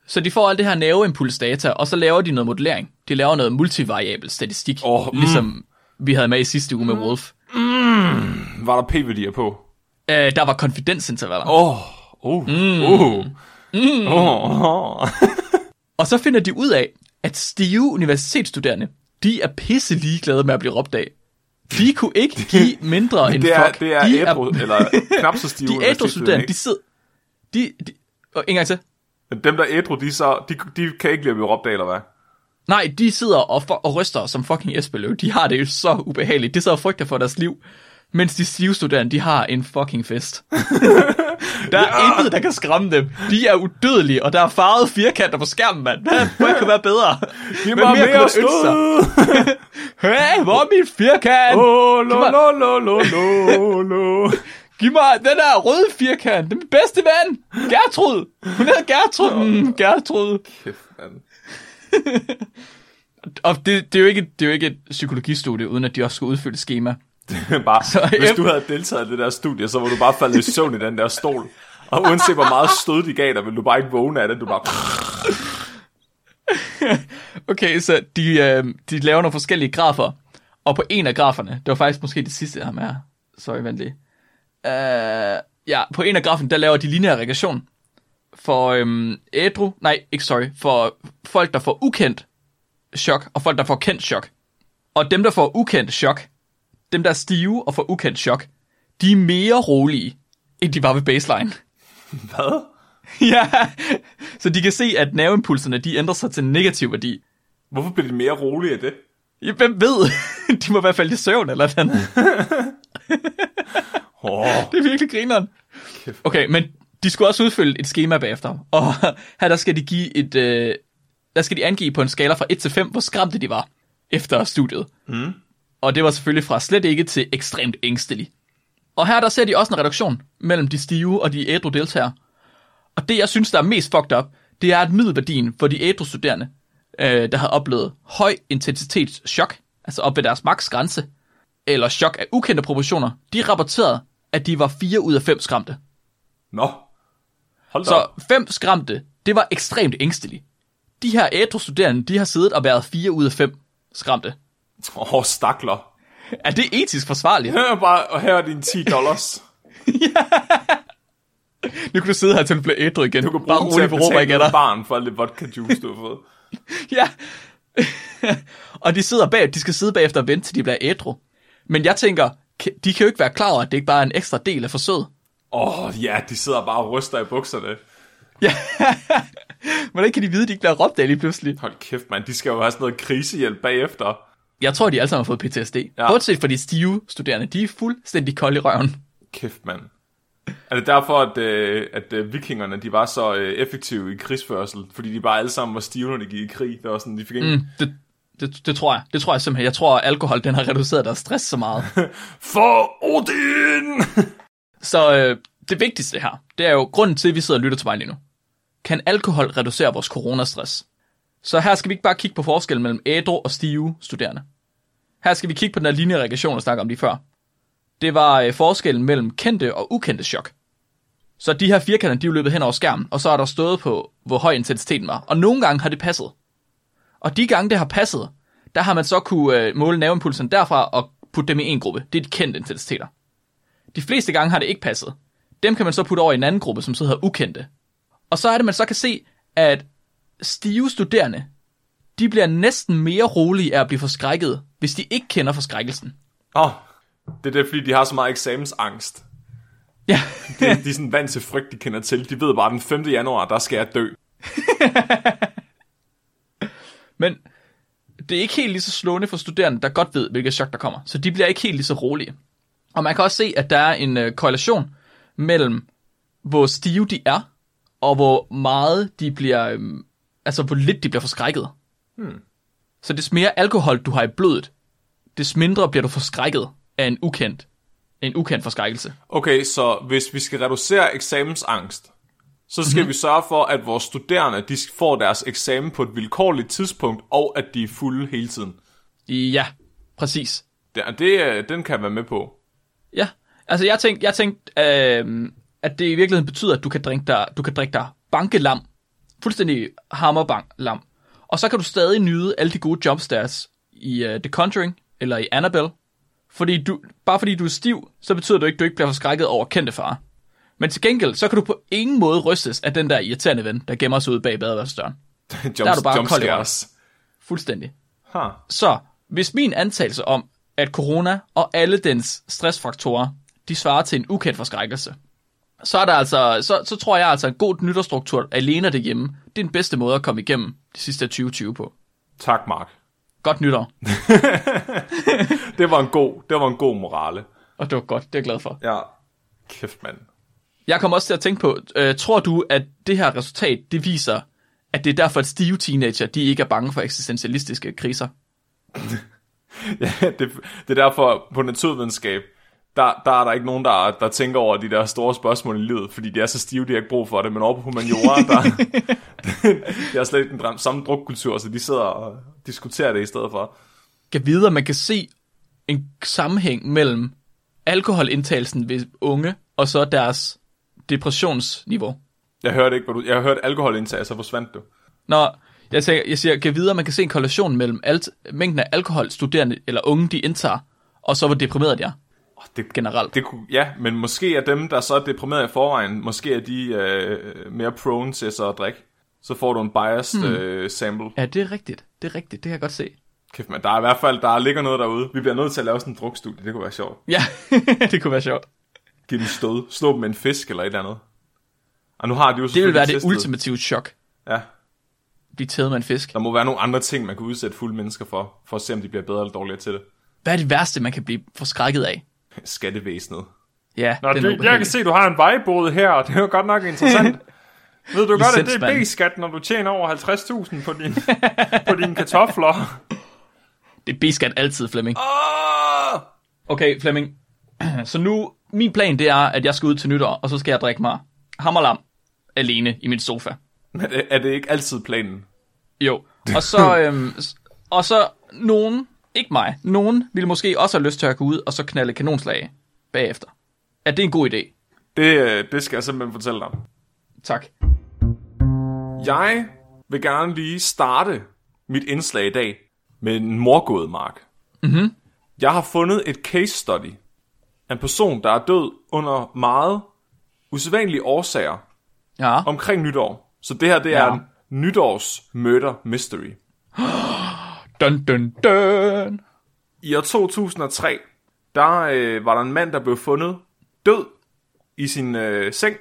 Så de får alt det her nerveimpulsdata, og så laver de noget modellering. De laver noget multivariabel statistik, Åh, mm. ligesom vi havde med i sidste uge med Wolf. Var der p-værdier på? Øh, der var konfidensintervaller. Åh, oh, uh, mm. uh. Mm. Oh, oh. Og så finder de ud af, at stive universitetsstuderende, de er pisse ligeglade med at blive råbt af. De kunne ikke give mindre end Det er, fuck. det er de ædru, eller knap så stive de ædru de sidder... De, de, og en gang til. Dem, der er ædru, de, er så, de, de kan ikke lide at blive råbt af, eller hvad? Nej, de sidder og, for, og ryster som fucking Esbeløv. De har det jo så ubehageligt. De sidder og frygter for deres liv. Mens de stive studerende, de har en fucking fest. der er ja. intet, der kan skræmme dem. De er udødelige, og der er farvede firkanter på skærmen, mand. Hvad, hvad kan være bedre? Giv Hvad mig mere mere, stød! Hey, hvor er min firkant? Giv lo, mig- lo, lo, lo, lo, lo. Giv mig den der røde firkant. Er min bedste ven. Gertrud. Hun hedder Gertrud. Mm, Gertrud. Kæft, mand. Og det, det, er jo ikke, det er jo ikke et psykologistudie, uden at de også skal udfylde et schema. bare, Så hvis du havde deltaget i det der studie, så var du bare faldet i søvn i den der stol. Og uanset hvor meget stød de gav dig, ville du bare ikke vågne af det. Du bare... Okay, så de, øh, de laver nogle forskellige grafer, og på en af graferne, det var faktisk måske det sidste, jeg har med her. Sorry, vent lige. Uh, ja, på en af graferne, der laver de lineær regression for øhm, ædru, nej, ikke sorry, for folk, der får ukendt chok, og folk, der får kendt chok. Og dem, der får ukendt chok, dem, der er stive og får ukendt chok, de er mere rolige, end de var ved baseline. Hvad? ja, så de kan se, at nerveimpulserne, de ændrer sig til en negativ værdi. Hvorfor bliver de mere rolige af det? Ja, hvem ved? De må i hvert fald i søvn, eller. Oh, Det er virkelig grineren. Okay, men de skulle også udfylde et schema bagefter. Og her der skal de give et... Øh, der skal de angive på en skala fra 1 til 5, hvor skræmte de var efter studiet. Mm. Og det var selvfølgelig fra slet ikke til ekstremt ængstelig. Og her der ser de også en reduktion mellem de stive og de ædru deltagere. Og det, jeg synes, der er mest fucked up, det er, at middelværdien for de ædru studerende, øh, der har oplevet høj intensitets chok, altså op ved deres maks grænse, eller chok af ukendte proportioner, de rapporterede, at de var 4 ud af 5 skræmte. Nå. Hold da Så op. 5 skræmte, det var ekstremt ængsteligt. De her ædru studerende, de har siddet og været 4 ud af 5 skræmte. Åh, oh, stakler. Er det etisk forsvarligt? Her er bare, og her er dine 10 dollars. Nu kan du sidde her til du bliver ædru igen. Du kan Bare dem til rolig at på af noget dig. barn for alt det vodka juice, du har fået. Ja. og de sidder bag, de skal sidde bagefter og vente, til de bliver ædru. Men jeg tænker, de kan jo ikke være klar over, at det ikke bare er en ekstra del af forsøget. Åh, oh, ja, de sidder bare og ryster i bukserne. Ja. Hvordan kan de vide, at de ikke bliver råbt af lige pludselig? Hold kæft, mand. De skal jo have sådan noget krisehjælp bagefter. Jeg tror, de alle sammen har fået PTSD. Ja. Bortset fra de stive studerende, de er fuldstændig kolde i røven. Kæft, mand. Er det derfor, at, øh, at øh, vikingerne de var så øh, effektive i krigsførsel? Fordi de bare alle sammen var stive, når de gik i krig. Det var sådan, de fik. Mm. Mm, det, det, det tror jeg. Det tror jeg simpelthen. Jeg tror, at alkohol den har reduceret deres stress så meget. For Odin! så øh, det vigtigste her, det er jo grunden til, at vi sidder og lytter til mig lige nu. Kan alkohol reducere vores coronastress? Så her skal vi ikke bare kigge på forskellen mellem ædru og stive studerende. Her skal vi kigge på den her lineære regression, jeg snakker om lige før. Det var øh, forskellen mellem kendte og ukendte chok. Så de her firkanter, de er løbet hen over skærmen, og så er der stået på, hvor høj intensiteten var. Og nogle gange har det passet. Og de gange, det har passet, der har man så kunne øh, måle nerveimpulsen derfra og putte dem i en gruppe. Det er de kendte intensiteter. De fleste gange har det ikke passet. Dem kan man så putte over i en anden gruppe, som så hedder ukendte. Og så er det, man så kan se, at stive studerende, de bliver næsten mere rolige af at blive forskrækket, hvis de ikke kender forskrækkelsen. Åh, oh, det er det, fordi de har så meget eksamensangst. Ja, De, de er sådan vant til frygt, de kender til. De ved bare, at den 5. januar, der skal jeg dø. men det er ikke helt lige så slående for studerende, der godt ved, hvilket chok der kommer. Så de bliver ikke helt lige så rolige. Og man kan også se, at der er en øh, korrelation mellem, hvor stive de er, og hvor meget de bliver, øhm, altså hvor lidt de bliver forskrækket. Hmm. Så des mere alkohol du har i blodet, des mindre bliver du forskrækket af en ukendt, en ukendt forskrækkelse. Okay, så hvis vi skal reducere eksamensangst, så skal mm-hmm. vi sørge for, at vores studerende de får deres eksamen på et vilkårligt tidspunkt, og at de er fulde hele tiden. Ja, præcis. Det, det, øh, den kan jeg være med på. Ja, altså jeg tænkte, jeg tænkte øh, at det i virkeligheden betyder, at du kan drikke dig, du kan drikke dig bankelam, fuldstændig hammerbanklam, og så kan du stadig nyde alle de gode jumpstarts i uh, The Conjuring eller i Annabelle, fordi du, bare fordi du er stiv, så betyder det ikke, at du ikke bliver forskrækket over kendte far. Men til gengæld, så kan du på ingen måde rystes af den der irriterende ven, der gemmer sig ude bag badeværelsesdøren. Jump, Der er du bare kold i. Fuldstændig. Huh. Så, hvis min antagelse om, at corona og alle dens stressfaktorer, de svarer til en ukendt forskrækkelse. Så, er der altså, så, så tror jeg altså, en god nytårsstruktur alene derhjemme, det er den bedste måde at komme igennem det sidste 2020 på. Tak, Mark. Godt nytår. Det var en god, det var en god morale. Og det var godt, det er jeg glad for. Ja. Kæft, mand. Jeg kommer også til at tænke på, øh, tror du, at det her resultat, det viser, at det er derfor, at stive teenager, de ikke er bange for eksistentialistiske kriser? Ja, det, det er derfor på naturvidenskab, der, der er der ikke nogen, der, der tænker over de der store spørgsmål i livet, fordi de er så stive, de har ikke brug for det. Men over på humaniora, der de har slet ikke den samme drukkultur, så de sidder og diskuterer det i stedet for. Kan vide, at man kan se en sammenhæng mellem alkoholindtagelsen ved unge, og så deres depressionsniveau. Jeg hørte ikke, du... Jeg har hørt alkoholindtag, så forsvandt du. Nå, jeg, tænker, jeg siger, kan vide, at man kan se en korrelation mellem alt, mængden af alkohol, studerende eller unge, de indtager, og så hvor deprimeret de er det, generelt. det kunne, ja, men måske er dem, der så er deprimeret i forvejen, måske er de øh, mere prone til så at drikke. Så får du en biased hmm. øh, sample. Ja, det er rigtigt. Det er rigtigt. Det kan jeg godt se. Kæft, man, der er i hvert fald, der ligger noget derude. Vi bliver nødt til at lave sådan en drukstudie, det kunne være sjovt. Ja, det kunne være sjovt. Giv dem stød, slå dem med en fisk eller et eller andet. Og nu har de jo Det vil være det testet- ultimative chok. Ja, Blive taget med en fisk. der må være nogle andre ting, man kan udsætte fulde mennesker for, for at se, om de bliver bedre eller dårligere til det. Hvad er det værste, man kan blive forskrækket af? Skattevæsenet. Ja, Nå, er du, jeg kan se, du har en vejbod her, og det er jo godt nok interessant. Ved du godt, at det er. B-skat, når du tjener over 50.000 på, din, på dine kartofler? Det er B-skat altid, Flemming. Oh! Okay, Flemming. Så nu, min plan det er, at jeg skal ud til nytår, og så skal jeg drikke mig hammerlam alene i min sofa. Men er- er det ikke altid planen? Jo. Og så, øhm, og så nogen, ikke mig, nogen ville måske også have lyst til at gå ud og så knalde kanonslag bagefter. Er det en god idé? Det, øh, det skal jeg simpelthen fortælle dig. Tak. Jeg vil gerne lige starte mit indslag i dag med en morgåde, Mark. Mm-hmm. Jeg har fundet et case study af en person, der er død under meget usædvanlige årsager Ja. omkring nytår. Så det her, det er Ja. en nytårs murder mystery. Dun, dun, dun. I år 2003, der øh, var der en mand, der blev fundet død i sin øh, seng.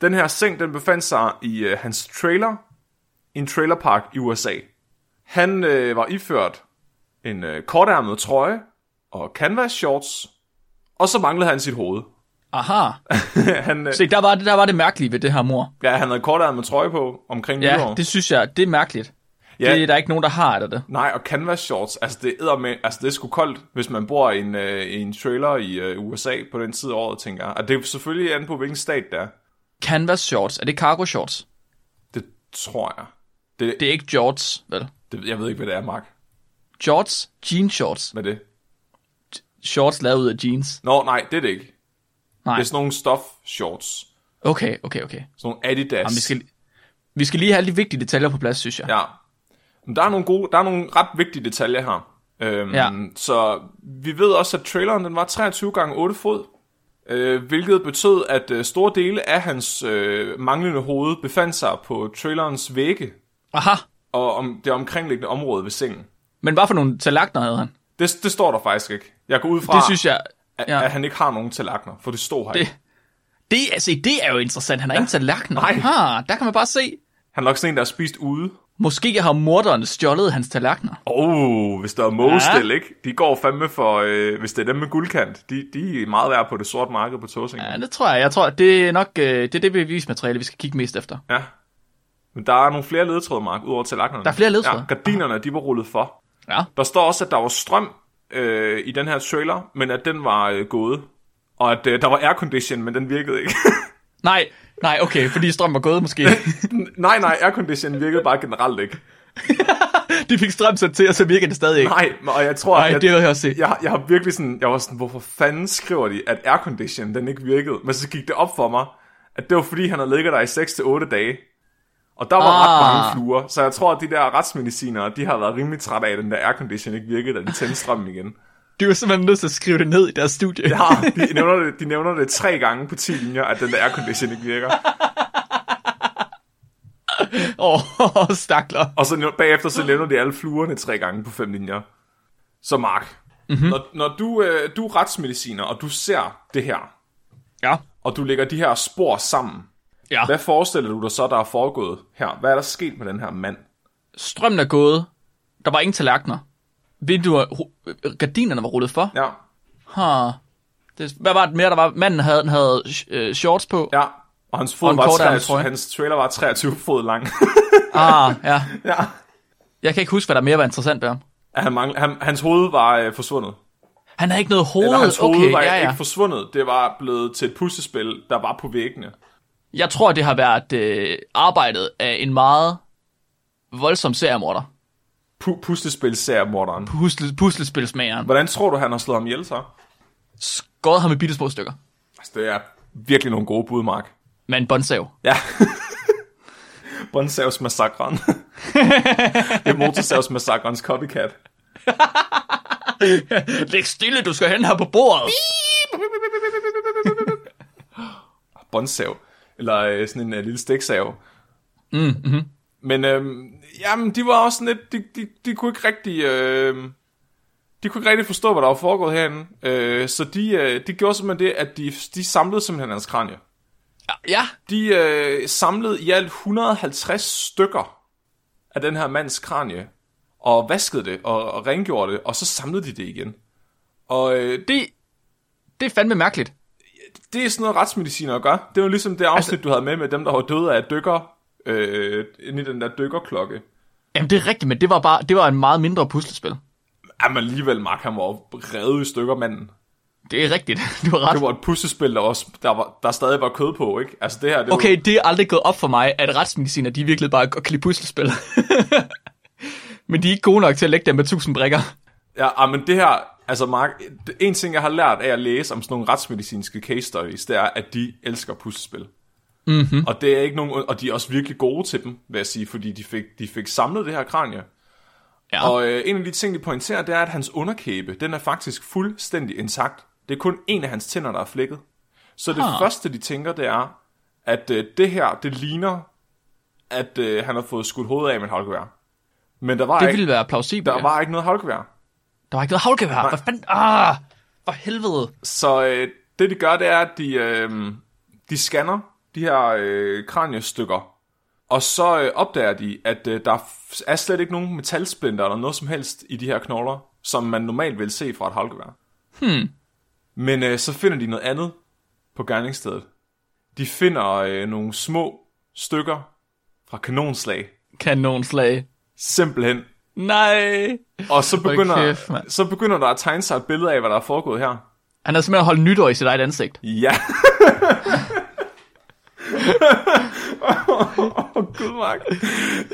Den her seng, den befandt sig i øh, hans trailer, i en trailerpark i USA. Han øh, var iført en øh, kortærmet trøje og canvas shorts, og så manglede han sit hoved. Aha. han, øh, Se, der var, det, der var det mærkelige ved det her mor. ja, han havde kortærmet trøje på omkring Ja, nytår. det synes jeg, det er mærkeligt. Ja. Det er der ikke nogen, der har, er der det? Nej, og canvas shorts, altså det er med, altså det er sgu koldt, hvis man bor i en, øh, i en trailer i øh, USA på den tid af året, tænker jeg. Og det er selvfølgelig an på, hvilken stat det er. Canvas shorts. Er det cargo shorts? Det tror jeg. Det, Det er ikke jorts, vel? det, jeg ved ikke, hvad det er, Mark. Shorts? Jean shorts. Hvad er det? Shorts lavet ud af jeans. Nå, nej, det er det ikke. Nej. Det er sådan nogle stof shorts. Okay, okay, okay. Sådan nogle Adidas. Jamen, vi, skal, vi skal lige have alle de vigtige detaljer på plads, synes jeg. Ja. Der er nogle gode, der er nogle ret vigtige detaljer her. Øhm, Ja. Så vi ved også, at traileren den var 23 gange 8 fod. Øh, hvilket betød, at øh, store dele af hans øh, manglende hoved befandt sig på trailerens vægge Aha. og om det omkringliggende område ved sengen. Men hvad for nogle tallerkener havde han? Det, det står der faktisk ikke. Jeg går ud fra, Det synes jeg... at, ja. at han ikke har nogen tallerkener, for det stod her Det, ikke. det, altså, det er jo interessant. Han har ja. ingen tallerkener. Nej. Aha, der kan man bare se. Han er nok sådan en, der har spist ude. Måske har morderen stjålet hans tallerkener. Oh, hvis der er mågestil, ja. ikke? De går fandme for, øh, hvis det er dem med guldkant, de, de er meget værd på det sorte marked på Tåsing. Ja, det tror jeg. Jeg tror, det er nok øh, det, er det bevismateriale, vi skal kigge mest efter. Ja. Men der er nogle flere ledetråde, Mark, udover tallerkenerne. Der er flere ledetråde? Ja, gardinerne, de var rullet for. Ja. Der står også, at der var strøm øh, i den her trailer, men at den var øh, gået. Og at øh, der var aircondition, men den virkede ikke. Nej, nej, okay, fordi strøm var gået måske. nej, nej, aircondition virkede bare generelt ikke. De fik strøm sat til, og så virker det stadig ikke. Nej, og jeg tror, Nej, jeg, det vil jeg også se. jeg, jeg har virkelig sådan, jeg var sådan, hvorfor fanden skriver de, at aircondition, den ikke virkede? Men så gik det op for mig, at det var fordi, han havde ligget der i 6-8 dage. Og der var ah. ret Ah. mange fluer, så jeg tror, at de der retsmedicinere, de har været rimelig trætte af, at den der aircondition ikke virkede, da de tændte strømmen igen. De var simpelthen nødt til at skrive det ned i deres studie. Ja, de nævner det, de nævner det tre gange på 10 linjer, at den der aircondition ikke virker. Åh, oh, stakler. Og så bagefter så nævner de alle fluerne tre gange på fem linjer. Så Mark, Mm-hmm. Når, når du, øh, du er retsmediciner, og du ser det her, Ja. og du lægger de her spor sammen, Ja. hvad forestiller du dig så, der er foregået her? Hvad er der sket med den her mand? Strømmen er gået. Der var ingen tallerkener. Vinduer, gardinerne var rullet for. Ja, Huh. Det, hvad var det mere, der var? Manden havde, han havde øh, shorts på. ja. Og hans, fod Og var kort 23, ærmet trøje. hans trailer var 23 fod lang. Ah, ja. ja. Jeg kan ikke huske, hvad der mere var interessant ved ham. Han mangl- han, hans hoved var øh, forsvundet. Han havde ikke noget hoved. Eller hans hoved okay, var ja, ja. ikke forsvundet. Det var blevet til et puslespil, der var på væggene. Jeg tror, det har været øh, arbejdet af en meget voldsom seriemorder. Pu- puslespil-seriemorderen. Pusle, puslespilsmageren. Hvordan tror du, han har slået ham ihjel så? Skåret ham i bitte små stykker. Altså, det er virkelig nogle gode bud, Mark. Med en båndsav. Ja. Båndsavsmassakren. det er motorsavsmassakrens copycat. Læg stille, du skal hen her på bordet. Båndsav. Eller øh, sådan en øh, lille stiksav. Mm, mm-hmm. Men øhm, jamen, de var også lidt, de, de, de kunne ikke rigtig, øh, de kunne ikke rigtig forstå, hvad der var foregået herinde. Øh, så de, øh, de gjorde simpelthen det, at de, de samlede simpelthen hans kranie. Ja, De øh, samlede i alt 150 stykker af den her mands kranie, og vaskede det, og, og rengjorde det, og så samlede de det igen. Og øh, det, det er fandme mærkeligt. det er sådan noget retsmediciner gør. Det var ligesom det afsnit, altså, du havde med, med dem, der var døde af dykker, øh, inde i den der dykkerklokke. Jamen, det er rigtigt, men det var bare det var en meget mindre puslespil. Jamen alligevel, Mark, han var revet i stykker, manden. Det er rigtigt. Du har ret. Det var et puslespil, der, også, der, var, der stadig var kød på, ikke? Altså det her, det Okay, var, det er aldrig gået op for mig, at retsmediciner, de virkelig bare godt kan lide puslespil. men de er ikke gode nok til at lægge dem med tusind brikker. Ja, ah, men det her, altså Mark, en ting, jeg har lært af at læse om sådan nogle retsmedicinske case studies, det er, at de elsker puslespil. Mm-hmm. Og det er ikke nogen, og de er også virkelig gode til dem, vil jeg sige, fordi de fik, de fik samlet det her kranie. Ja. Og øh, en af de ting, de pointerer, det er, at hans underkæbe, den er faktisk fuldstændig intakt. Det er kun en af hans tænder, der er flækket. Så det Huh. første, de tænker, det er, at øh, det her, det ligner, at øh, han har fået skudt hovedet af med havlgevær. Men der var, det ikke, ville være plausibelt. der ja. var ikke noget havlgevær. der var ikke noget havlgevær. Hvad fanden? Ah, for helvede. Så øh, det de gør, det er, at de, øh, de scanner de her øh, kraniestykker, og så øh, opdager de, at øh, der er slet ikke nogen metalsplinter eller noget som helst i de her knogler, som man normalt vil se fra et havlgevær. Hmm. Men øh, så finder de noget andet på gerningsstedet. De finder øh, nogle små stykker fra kanonslag. Kanonslag. Simpelthen. Nej. Og så begynder, kæft, så begynder der at tegne sig et billede af, hvad der er foregået her. Han har simpelthen holdt nytår i sit eget ansigt. Ja. Åh, oh, Gud, Mark.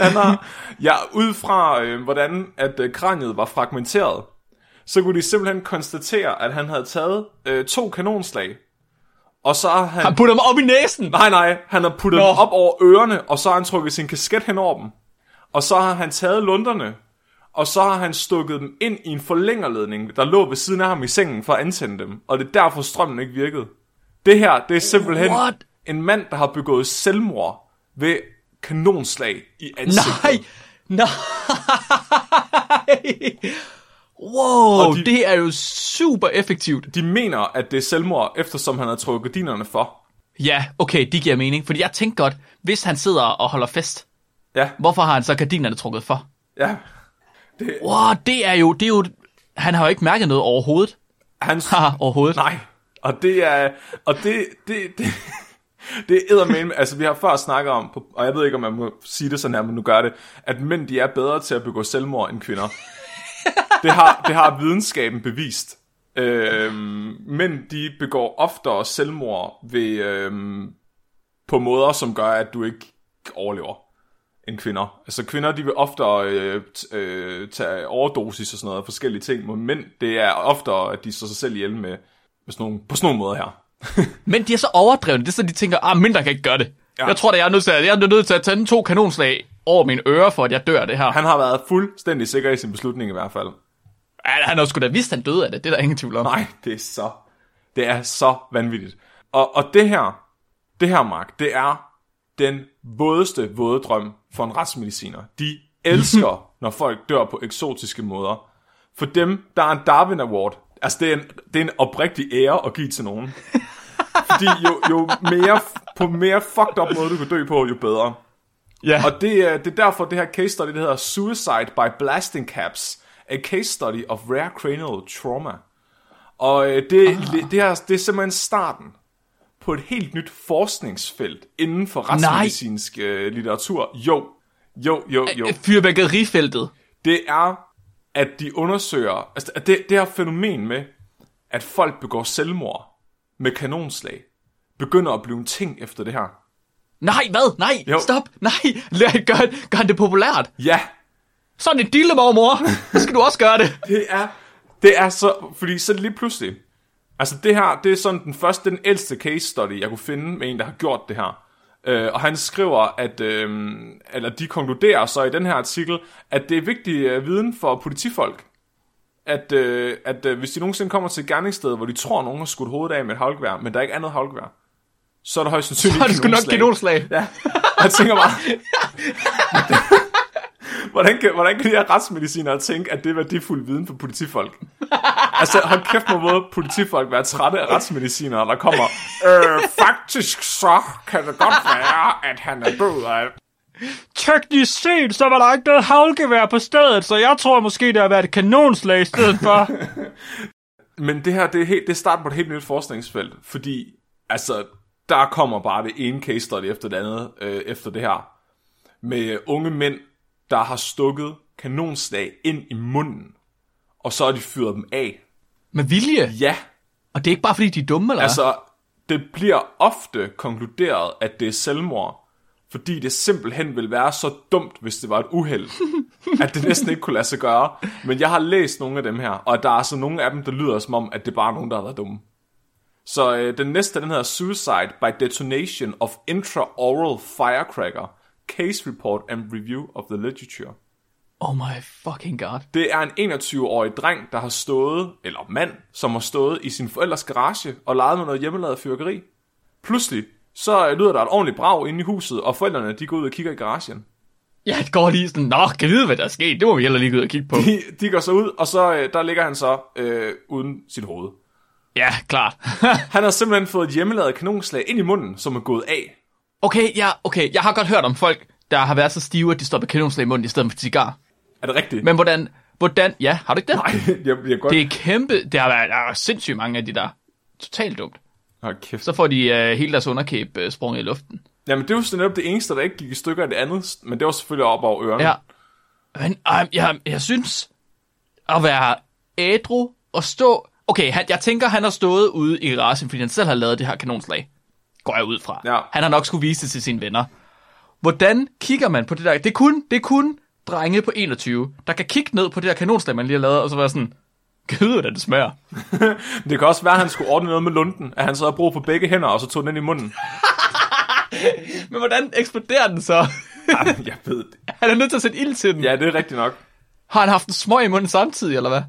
Han har, ja, ud fra, øh, hvordan at øh, kraniet var fragmenteret, så kunne de simpelthen konstatere, at han havde taget øh, to kanonslag, og så har han... Han putter dem op i næsen. Nej, nej, han har puttet Nå. dem op over ørerne, og så har han trukket sin kasket hen over dem. Og så har han taget lunderne, og så har han stukket dem ind i en forlængerledning, der lå ved siden af ham i sengen for at antænde dem. Og det er derfor strømmen ikke virkede. Det her, det er simpelthen What? En mand, der har begået selvmord ved kanonslag i ansigtet. Nej. Nej. Wow, Og de- det er jo super effektivt. De mener, at det er selvmord, eftersom han har trukket gardinerne for. Ja, okay, det giver mening. Fordi jeg tænkte godt, hvis han sidder og holder fest, Ja, hvorfor har han så gardinerne trukket for? ja. Wow, det er jo, det er jo, han har jo ikke mærket noget overhovedet. Hans, Haha, overhovedet. Nej, og det er, og det, det, det, det er eddermame, altså vi har før snakket om, og jeg ved ikke, om man må sige det sådan her, men nu gør det, at mænd, de er bedre til at begå selvmord end kvinder. det, har, det har videnskaben bevist. Øhm, mænd, de begår oftere selvmord ved, øhm, på måder, som gør, at du ikke overlever end kvinder. Altså kvinder, de vil oftere øh, t- øh, tage overdosis og sådan noget, forskellige ting, men mænd, det er oftere, at de slår sig selv ihjel med, med sådan nogle, på sådan nogle måder her. Men de er så overdrevne, det er så, de tænker, ah, mindre kan ikke gøre det. Ja. Ja. Jeg tror da, jeg er nødt til at, jeg er nødt til at tage to kanonslag over mine ører, for at jeg dør af det her. Han, har været fuldstændig sikker i sin beslutning i hvert fald. han har sgu da vidst, han døde af det. Det er der ingen tvivl om. Nej, det er så, det er så vanvittigt. Og, og det her, det her, Mark, det er den vådeste våde drøm for en retsmediciner. De elsker, når folk dør på eksotiske måder. For dem, der er en Darwin Award. Altså, det er en, det er en oprigtig ære at give til nogen. Fordi jo, jo mere, på mere fucked up måde, du kan dø på, jo bedre. Ja. Og det er, det er derfor, det her case study, det hedder Suicide by Blasting Caps, a case study of rare cranial trauma. Og øh, det, ah. det, det, er, det er simpelthen starten på et helt nyt forskningsfelt inden for retsmedicinsk øh, litteratur. Jo, jo, jo, jo. Fyrværkerifeltet. Det er, at de undersøger, altså at det, det her fænomen med, at folk begår selvmord med kanonslag, begynder at blive en ting efter det her. Nej, hvad? Nej, Jo. stop. Nej, Lad- gør, gør han det populært. Ja, Sådan en dille, mor. Så skal du også gøre det. Det er, det er så, fordi så lige pludselig, altså det her, det er sådan den første, den ældste case study, jeg kunne finde med en, der har gjort det her. Øh, og han skriver, at, øh, eller de konkluderer så i den her artikel, at det er vigtig øh, viden for politifolk, at, øh, at øh, hvis de nogensinde kommer til et gerningssted, hvor de tror, nogen har skudt hovedet af med et havlgevær, men der er ikke andet havlgevær, så er der højst sandsynligt Så er det sgu nok kanonslag. Ja, og jeg tænker bare, hvordan kan, hvordan kan de her retsmedicinere tænke, at det er værdifuld viden for politifolk? altså, hold kæft med måde politifolk være trætte af retsmedicinere, der kommer, øh, faktisk så kan det godt være, at han er død af... Teknisk set, så var der ikke noget havlgevær på stedet, så jeg tror måske, det har været et kanonslag i stedet for. Men det her, det er, helt, det er starten på et helt nyt forskningsfelt, fordi, altså, der kommer bare det ene case study efter det andet, øh, efter det her, med unge mænd, der har stukket kanonslag ind i munden, og så har de fyret dem af. Med vilje. Ja, Og det er ikke bare fordi, de er dumme, eller altså... det bliver ofte konkluderet, at det er selvmord, fordi det simpelthen vil være så dumt, hvis det var et uheld, at det næsten ikke kunne lade sig gøre. Men jeg har læst nogle af dem her, og der er altså nogle af dem, der lyder som om, at det bare er nogen, der har været dumme. Så øh, den næste, den hedder Suicide by Detonation of Intraoral Firecracker, Case Report and Review of the Literature. Oh my fucking god. Det er en 21-årig dreng, der har stået, eller mand, som har stået i sin forældres garage og leget med noget hjemmelavet fyrkeri. Pludselig, så lyder der et ordentligt brag inde i huset, og forældrene, de går ud og kigger i garagen. Ja, det går lige sådan, nå, kan vide, hvad der er sket? Det må vi heller lige gå ud og kigge på. De, de går så ud, og så øh, der ligger han så øh, uden sit hoved. ja, klart. Han har simpelthen fået et hjemmelavet kanonslag ind i munden, som er gået af. Okay, ja, okay. Jeg har godt hørt om folk, der har været så stive, at de står med kanonslag i munden i stedet for cigar. Er det rigtigt? Men hvordan, hvordan, ja, har du ikke det? Nej, jeg, jeg godt... Det er kæmpe, det har været der er sindssygt mange af de der. Totalt dumt. Hold kæft. Så får de uh, hele deres underkæb uh, sprunget i luften. Jamen, det var så netop det eneste, der ikke gik i stykker af det andet, men det var selvfølgelig op over ørerne. Ja. Men uh, jeg, jeg synes, at være ædru og stå... Okay, han, jeg tænker, han har stået ude i garagen, fordi han selv har lavet det her kanonslag. Går jeg ud fra. Ja. Han har nok skulle vise det til sine venner. Hvordan kigger man på det der? Det er kun, det er kun drenge på 21, der kan kigge ned på det her kanonslag, man lige har lavet, og så være sådan, Gud, hvordan det smager. Det kan også være, at han skulle ordne noget med lunden, at han så havde brug for begge hænder, og så tog den ind i munden. Men hvordan eksploderer den så? Jamen, jeg ved det. Han er nødt til at sætte ild til den. Ja, det er rigtigt nok. Har han haft en smøg i munden samtidig, eller hvad?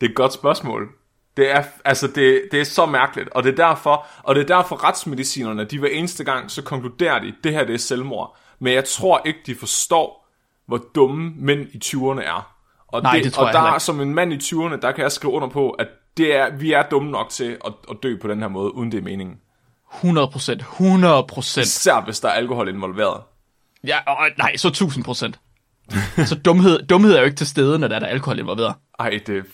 Det er et godt spørgsmål. Det er, altså det, det er så mærkeligt, og det er derfor, og det er derfor retsmedicinerne, de hver eneste gang, så konkluderer de, det her det er selvmord. Men jeg tror ikke, de forstår, hvor dumme mænd i 20'erne er. Og, Nej, det tror og jeg der er ikke. som en mand i 20'erne, der kan jeg skrive under på, at det er, vi er dumme nok til at, at dø på den her måde, uden det er meningen. 100 procent. 100 procent. Især hvis der er alkohol involveret. Ja, og, nej, så 1000 procent. så dumhed, dumhed er jo ikke til stede, når der er der alkohol involveret. Ej, det...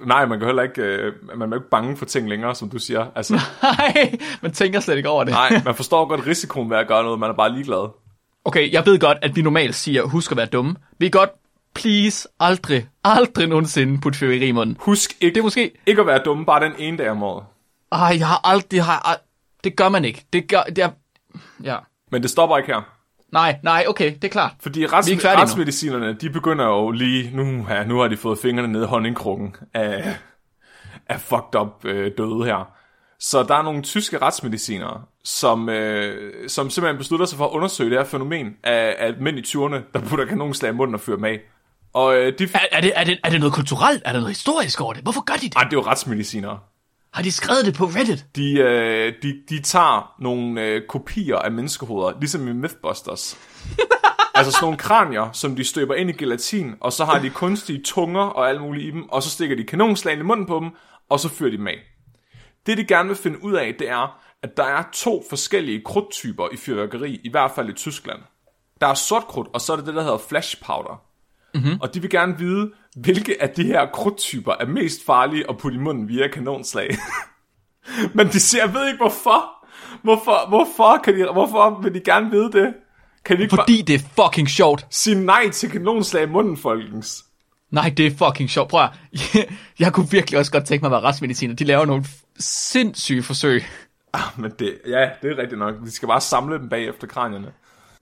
Nej, man kan heller ikke... Øh, man er ikke bange for ting længere, som du siger. Altså, Nej, man tænker slet ikke over det. nej, man forstår godt risikoen ved at gøre noget, man er bare ligeglad. Okay, jeg ved godt, at vi normalt siger, husk at være dumme. Vi er godt, please, aldrig, aldrig nogensinde putte fyrværkeri i munden. Husk ikke, Det er måske... ikke at være dumme bare den ene dag om året. Ej, jeg har aldrig... Har, det gør man ikke. Det gør... Det er, ja. Men det stopper ikke her. Nej, nej, okay, det er klart. Fordi rets, Vi er færdige nu. retsmedicinerne, de begynder jo lige, nu, ja, nu har de fået fingrene ned i honningkrukken af, af fucked up øh, døde her. Så der er nogle tyske retsmedicinere, som, øh, som simpelthen beslutter sig for at undersøge det her fænomen af, af mænd i 20'erne, der putter kanonslag i munden og fyrer dem af. Og øh, de... Er, er, det, er, det, er det noget kulturelt? Er der noget historisk over det? Hvorfor gør de det? Ej, det er jo retsmedicinere. Har de skrevet det på Reddit? De, øh, de, de tager nogle øh, kopier af menneskehoveder, ligesom i Mythbusters. Altså sådan nogle kranier, som de støber ind i gelatin, og så har de kunstige tunger og alt muligt i dem, og så stikker de kanonslagen i munden på dem, og så fyrer de dem af. Det de gerne vil finde ud af, det er, at der er to forskellige krudttyper i fyrværkeri, i hvert fald i Tyskland. Der er sort krudt, og så er det det, der hedder flash powder. Mm-hmm. Og de vil gerne vide, hvilke af de her krudttyper er mest farlige at putte i munden via kanonslag. Men de siger, jeg ved ikke hvorfor. Hvorfor, hvorfor, kan de, hvorfor vil de gerne vide det? Kan de ikke Fordi det er fucking sjovt. sige nej til kanonslag i munden, folkens? Nej, det er fucking sjovt. Prøv at, jeg kunne virkelig også godt tænke mig at være retsmediciner. De laver nogle sindssyge forsøg. Ah, men det, ja, det er rigtigt nok. Vi skal bare samle dem bag efter kranierne.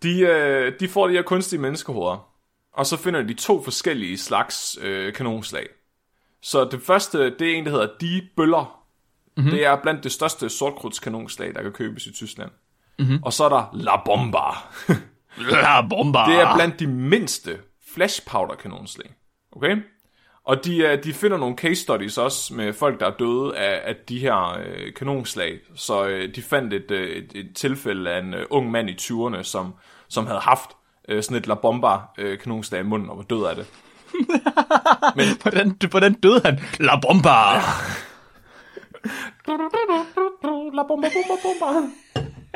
De, øh, de får de her kunstige menneskehoveder, og så finder de to forskellige slags øh, kanonslag. Så det første, det er en, der hedder De Bøller. Mm-hmm. Det er blandt det største sortkrudtskanonslag, der kan købes i Tyskland. Mm-hmm. Og så er der La Bomba. Ja, bomber. Det er blandt de mindste flash powder kanonslag. Okay? Og de, øh, de finder nogle case studies også med folk, der er døde af, af de her øh, kanonslag. Så øh, de fandt et, øh, et, et tilfælde af en øh, ung mand i 20'erne, som, som havde haft øh, sådan et La Bomba øh, kanonslag i munden og var død af det. Hvordan, hvordan døde han? La bomba. La bomba, bomba, bomba.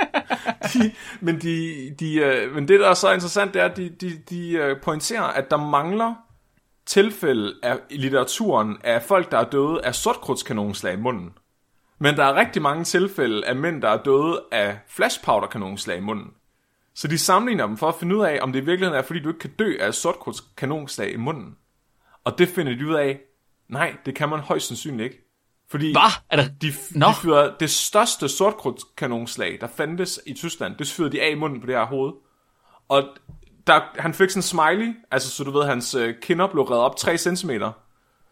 de, men, de, de, øh, men det, der er så interessant, det er, at de, de, de øh, pointerer, at der mangler tilfælde af, i litteraturen af folk, der er døde af sortkrudtskanonslag i munden. Men der er rigtig mange tilfælde af mænd, der er døde af flashpowder-kanonslag i munden. Så de sammenligner dem for at finde ud af, om det i virkeligheden er, fordi du ikke kan dø af sortkrudtskanonslag i munden. Og det finder de ud af, nej, det kan man højst sandsynligt ikke. Fordi Hvad? Er der... de, Nå. de fyrede det største sortkrudtskanonslag, der fandtes i Tyskland, det fyrede de af i munden på det her hoved. Og der, han fik sådan en smiley, altså så du ved, hans øh, kinder blev reddet op 3 cm.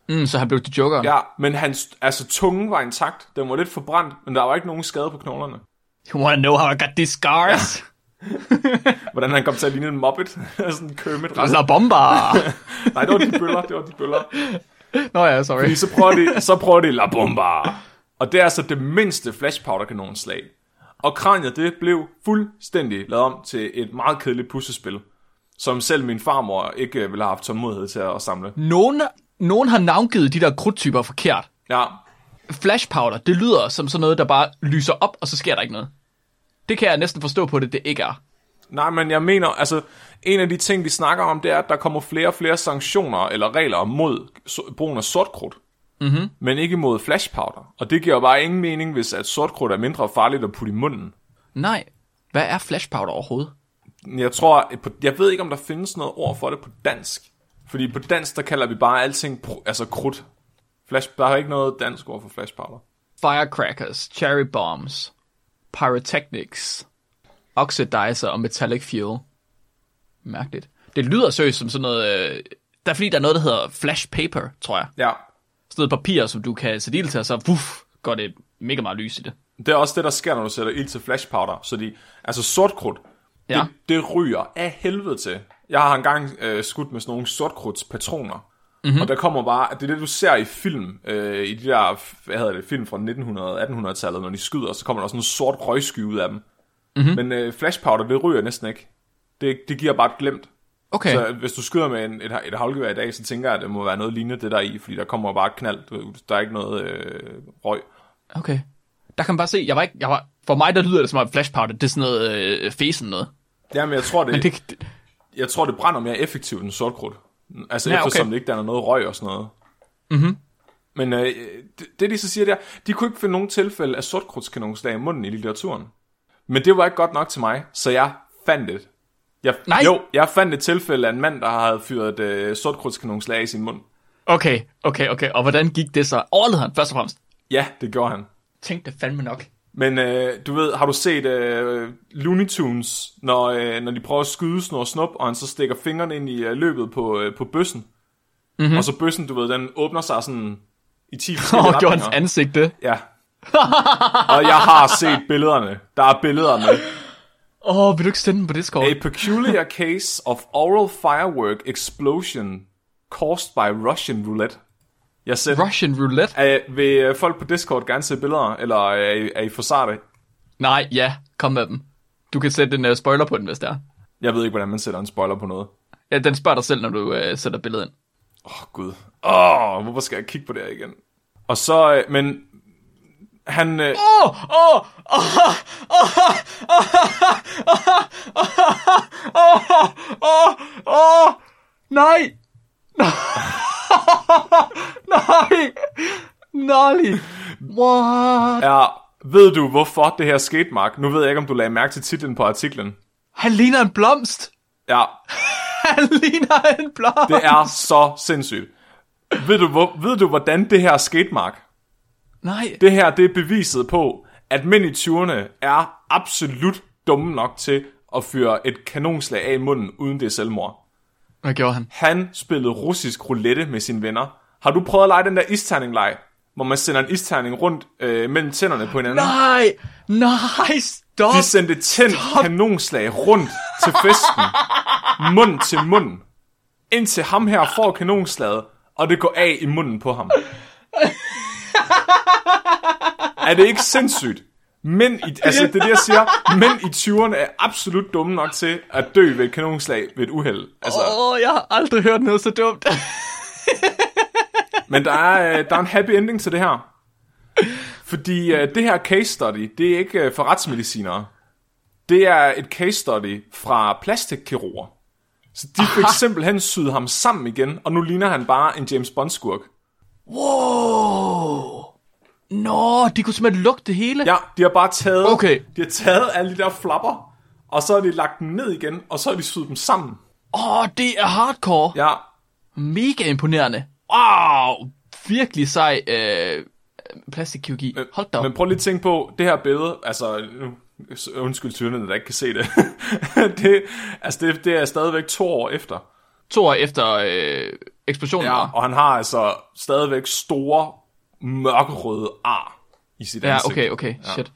Mm, så han blev til Joker. Ja, men hans altså, tunge var intakt. Den var lidt forbrændt, men der var ikke nogen skade på knoglerne. You wanna know how I got these scars? Hvordan han kom til at ligne en mobbet. sådan en Kermit. La bomba. Nej, det var de bøller, det var de bøller. Nå ja, sorry. Fordi så prøver de, så prøver de La Bomba. Og det er altså det mindste flash powder kanonslag. Og kraniet, det blev fuldstændig lavet om til et meget kedeligt puslespil. Som selv min farmor ikke ville have haft tålmodighed til at samle. Nogen, nogen har navngivet de der krudttyper forkert. Ja, Flash powder, det lyder som sådan noget, der bare lyser op, og så sker der ikke noget. Det kan jeg næsten forstå på det, det ikke er. Nej, men jeg mener, altså, en af de ting, de snakker om, det er, at der kommer flere og flere sanktioner eller regler mod brugen af sortkrudt. Mm-hmm. Men ikke mod flash powder. Og det giver bare ingen mening, hvis at sortkrudt er mindre farligt at putte i munden. Nej. Hvad er flash powder overhovedet? Jeg tror, jeg ved ikke, om der findes noget ord for det på dansk. Fordi på dansk, der kalder vi bare alting, altså krudt. Flash, der er ikke noget dansk ord for flash powder. Firecrackers, cherry bombs, pyrotechnics, oxidizer og metallic fuel. Mærkeligt. Det lyder seriøst som sådan noget... Øh, der er fordi, der er noget, der hedder flash paper, tror jeg. Ja, Sådan noget papir, som du kan sætte ild til, og så puff, går det mega meget lys i det. det er også det, der sker, når du sætter ild til flash powder. Så de, altså sortkrudt, Ja. det, det ryger af helvede til. Jeg har engang øh, skudt med sådan nogle sortkrudtspatroner. Mm-hmm. Og der kommer bare, det er det, du ser i film, øh, i de der, hvad hedder det, film fra 1900-1800-tallet, når de skyder, så kommer der sådan en sort røgsky ud af dem. Mm-hmm. Men øh, flash powder, det ryger næsten ikke. Det, det giver bare et glemt. Okay. Så hvis du skyder med en, et, et havlgevær i dag, så tænker jeg, at det må være noget lignende det der i, fordi der kommer bare et knald. Der er ikke noget øh, røg. Okay. Der kan man bare se, jeg var ikke, jeg var, for mig der lyder det som om flash powder, det er sådan noget øh, fesen noget. Jamen, jeg tror, det, Men det, det jeg tror, det brænder mere effektivt end sortkrudt. Altså Ja, okay. eftersom det ikke der er noget røg og sådan noget. Mm-hmm. Men øh, det, det, de så siger der, de kunne ikke finde nogen tilfælde af sortkrudtskanonslag i munden i litteraturen. Men det var ikke godt nok til mig, så jeg fandt det. Jeg, Nej. Jo, jeg fandt et tilfælde af en mand, der havde fyret øh, sortkrudtskanonslag i sin mund. okay, okay, okay. Og hvordan gik det så? Overlevede han først og fremmest? Ja, det gjorde han. Tænk det fandme nok. Men øh, du ved, har du set øh, Looney Tunes, når, øh, når de prøver at skyde Snor Snup, og han så stikker fingrene ind i øh, løbet på, øh, på bøssen? Mm-hmm. Og så bøssen, du ved, den åbner sig sådan i 10 Åh, forskellige oh, gjorde hans ansigt det? Ja. og jeg har set billederne. Der er billeder med. Åh, oh, vil du ikke sende dem på Discord? A peculiar case of oral firework explosion caused by Russian roulette. Jeg selv. Russian roulette? Er, vil øh, folk på Discord gerne se billeder, eller er I, er I for sarte? Nej, ja, kom med dem. Du kan sætte en uh, spoiler på den, hvis det er. Jeg ved ikke, hvordan man sætter en spoiler på noget. Ja, den spørger dig selv, når du øh, sætter billedet ind. Åh, oh, gud. Åh, oh, hvorfor skal jeg kigge på det her igen? Og så, øh, men han... Øh, Åh, åh, åh, åh, åh, nej. Nej. Nej. What? er, ved du, hvorfor det her skete, Mark? Nu ved jeg ikke, om du lagde mærke til titlen på artiklen. Han ligner en blomst. Ja, Han ligner en blomst. det er så sindssygt. Ved du, hvor, ved du, hvordan det her skete, Mark? Nej. Det her, det er beviset på, at mænd i 20'erne er absolut dumme nok til at fyre et kanonslag af i munden, uden det er selvmord. Hvad gjorde han? Han spillede russisk roulette med sine venner. Har du prøvet at lege den der isterning-leg, hvor man sender en isterning rundt øh, mellem tænderne på hinanden? Nej. Nej, stop. De sendte tændt kanonslag rundt til festen. Mund til mund. Indtil ham her får kanonslaget, og det går af i munden på ham. er det ikke sindssygt? Mænd i, altså det er det, jeg siger. Mænd i 20'erne er absolut dumme nok til at dø ved et kanonslag ved et uheld. Altså, Åh, oh, jeg har aldrig hørt noget så dumt. Men der er, øh, der er en happy ending til det her. Fordi øh, det her case study, det er ikke øh, for retsmedicinere. Det er et case study fra plastikkirurger. Så de fik simpelthen syet ham sammen igen, og nu ligner han bare en James Bond-skurk. wow. Nå, de kunne simpelthen lugte det hele. Ja, de har bare taget, Okay. de har taget alle de der flapper, og så har de lagt dem ned igen, og så har de syet dem sammen. Åh, oh, det er hardcore. Ja, Mega imponerende. Wow, virkelig sej øh, plastikkirurgi. Hold da op. men prøv lige at tænke på, det her billede, altså, nu, undskyld tyrene, der ikke kan se det. det, altså, det, det er stadigvæk to år efter. To år efter øh, eksplosionen Ja, og han har altså stadigvæk store, mørkerøde ar i sit Ja, ansigt. okay, okay, shit.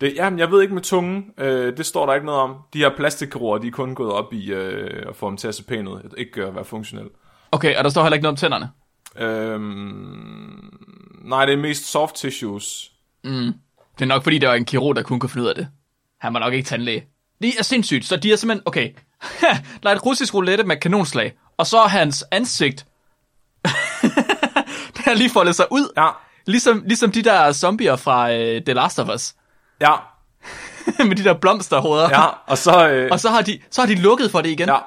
Det, jamen, jeg ved ikke med tungen. Øh, det står der ikke noget om. De her plastikkirurger, de er kun gået op i øh, at få dem til at se pæn ud. Ikke at være funktionel. Okay, og der står heller ikke noget om tænderne. Øhm, nej, det er mest soft tissues. Det er nok fordi, der var en kirurg, der kun kunne finde ud af det. Han var nok ikke tandlæge. Det er sindssygt, så de er simpelthen, okay, der er et russisk roulette med kanonslag, og så er hans ansigt, det har lige foldet sig ud, Ja, ligesom, ligesom de der zombier fra øh, The Last of Us, ja, med de der blomsterhoveder, ja. Og så... Øh, og så har, de, så har de lukket for det igen. ja.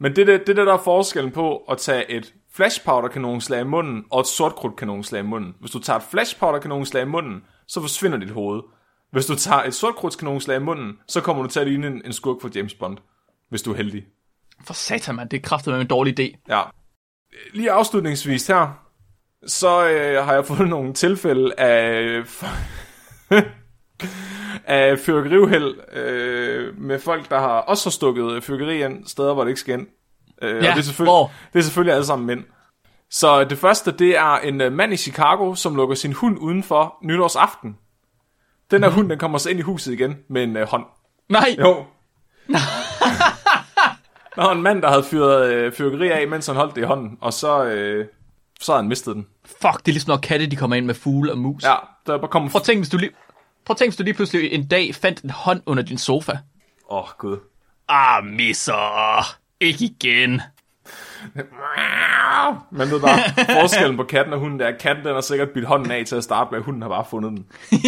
Men det, det, det der, der er forskellen på at tage et flash powder kanonslag i munden og et sortkrudt kanonslag i munden. Hvis du tager et flash powder kanonslag i munden, så forsvinder dit hoved. Hvis du tager et sortkrudt kanonslag i munden, så kommer du til at ligne en, en skurk for James Bond. Hvis du er heldig. For satan, mand, det er kraftigt med en dårlig idé. Ja. Lige afslutningsvis her, så øh, har jeg fået nogle tilfælde af, af fyrværkeriuheld øh, med folk, der har også har stukket fyrværkeri ind, steder, hvor det ikke skal ind. Øh, Ja, og det er, selvfølgelig, hvor? det er selvfølgelig alle sammen mænd. Så det første, det er en øh, mand i Chicago, som lukker sin hund udenfor nytårsaften. Den her hund, den kommer så ind i huset igen med en øh, hånd. Nej, Jo. Der var en mand, der havde fyret øh, fyrværkeri af, mens han holdt det i hånden, og så, øh, så havde han mistet den. Fuck, det er ligesom når katte, de kommer ind med fugle og mus. Ja, der bare kom... Prøv at tænke, hvis du lige, prøv at tænke, hvis du lige pludselig en dag fandt en hånd under din sofa. Åh, oh, gud. Ah, misser. Ikke igen. Men ved bare, forskellen på katten og hunden, det er, at katten den har sikkert bidt hånden af til at starte med, hunden har bare fundet den.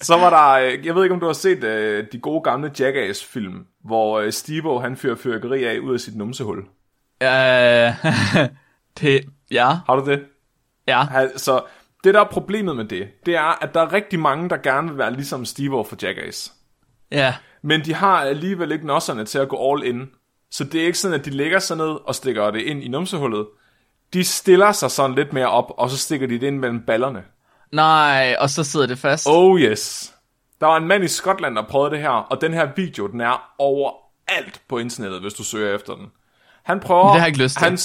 Så var der, øh, jeg ved ikke om du har set øh, de gode gamle Jackass-film, hvor øh, Steve han fyrer fyrværkeri af ud af sit numsehul. Uh, det, ja, Har du det? ja. Altså, det der er problemet med det, det er, at der er rigtig mange, der gerne vil være ligesom Steve for Jackass. Ja, Men de har alligevel ikke nosserne til at gå all in. Så det er ikke sådan, at de lægger sig ned og stikker det ind i numsehullet. De stiller sig sådan lidt mere op, og så stikker de det ind mellem ballerne. nej, og så sidder det fast. Oh yes. Der var en mand i Skotland, der prøvede det her, og den her video, den er overalt på internettet, hvis du søger efter den. Han prøver, Det har jeg ikke lyst til. han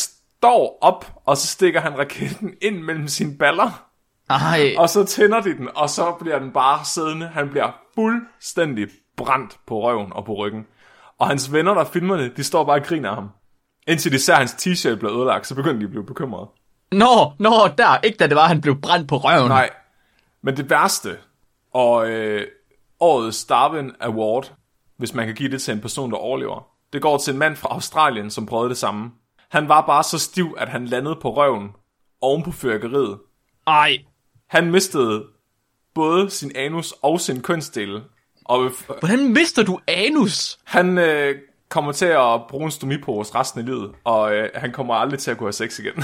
står op, og så stikker han raketten ind mellem sine baller, Ej, og så tænder de den, og så bliver den bare siddende. Han bliver fuldstændig brændt på røven og på ryggen. Og hans venner, der filmer det, de står bare og griner af ham. Indtil de ser, hans t-shirt bliver ødelagt, så begynder de at blive bekymrede. nå, nå, der, ikke da det var, at han blev brændt på røven. Nej, men det værste, og øh, årets Darwin Award, hvis man kan give det til en person, der overlever. Det går til en mand fra Australien, som prøvede det samme. Han var bare så stiv, at han landede på røven oven på fyrkeriet. Ej, Han mistede både sin anus og sin kønsdel. Og hvordan mister du anus? han øh, kommer til at bruge en stomipose resten af livet, og øh, han kommer aldrig til at kunne have sex igen.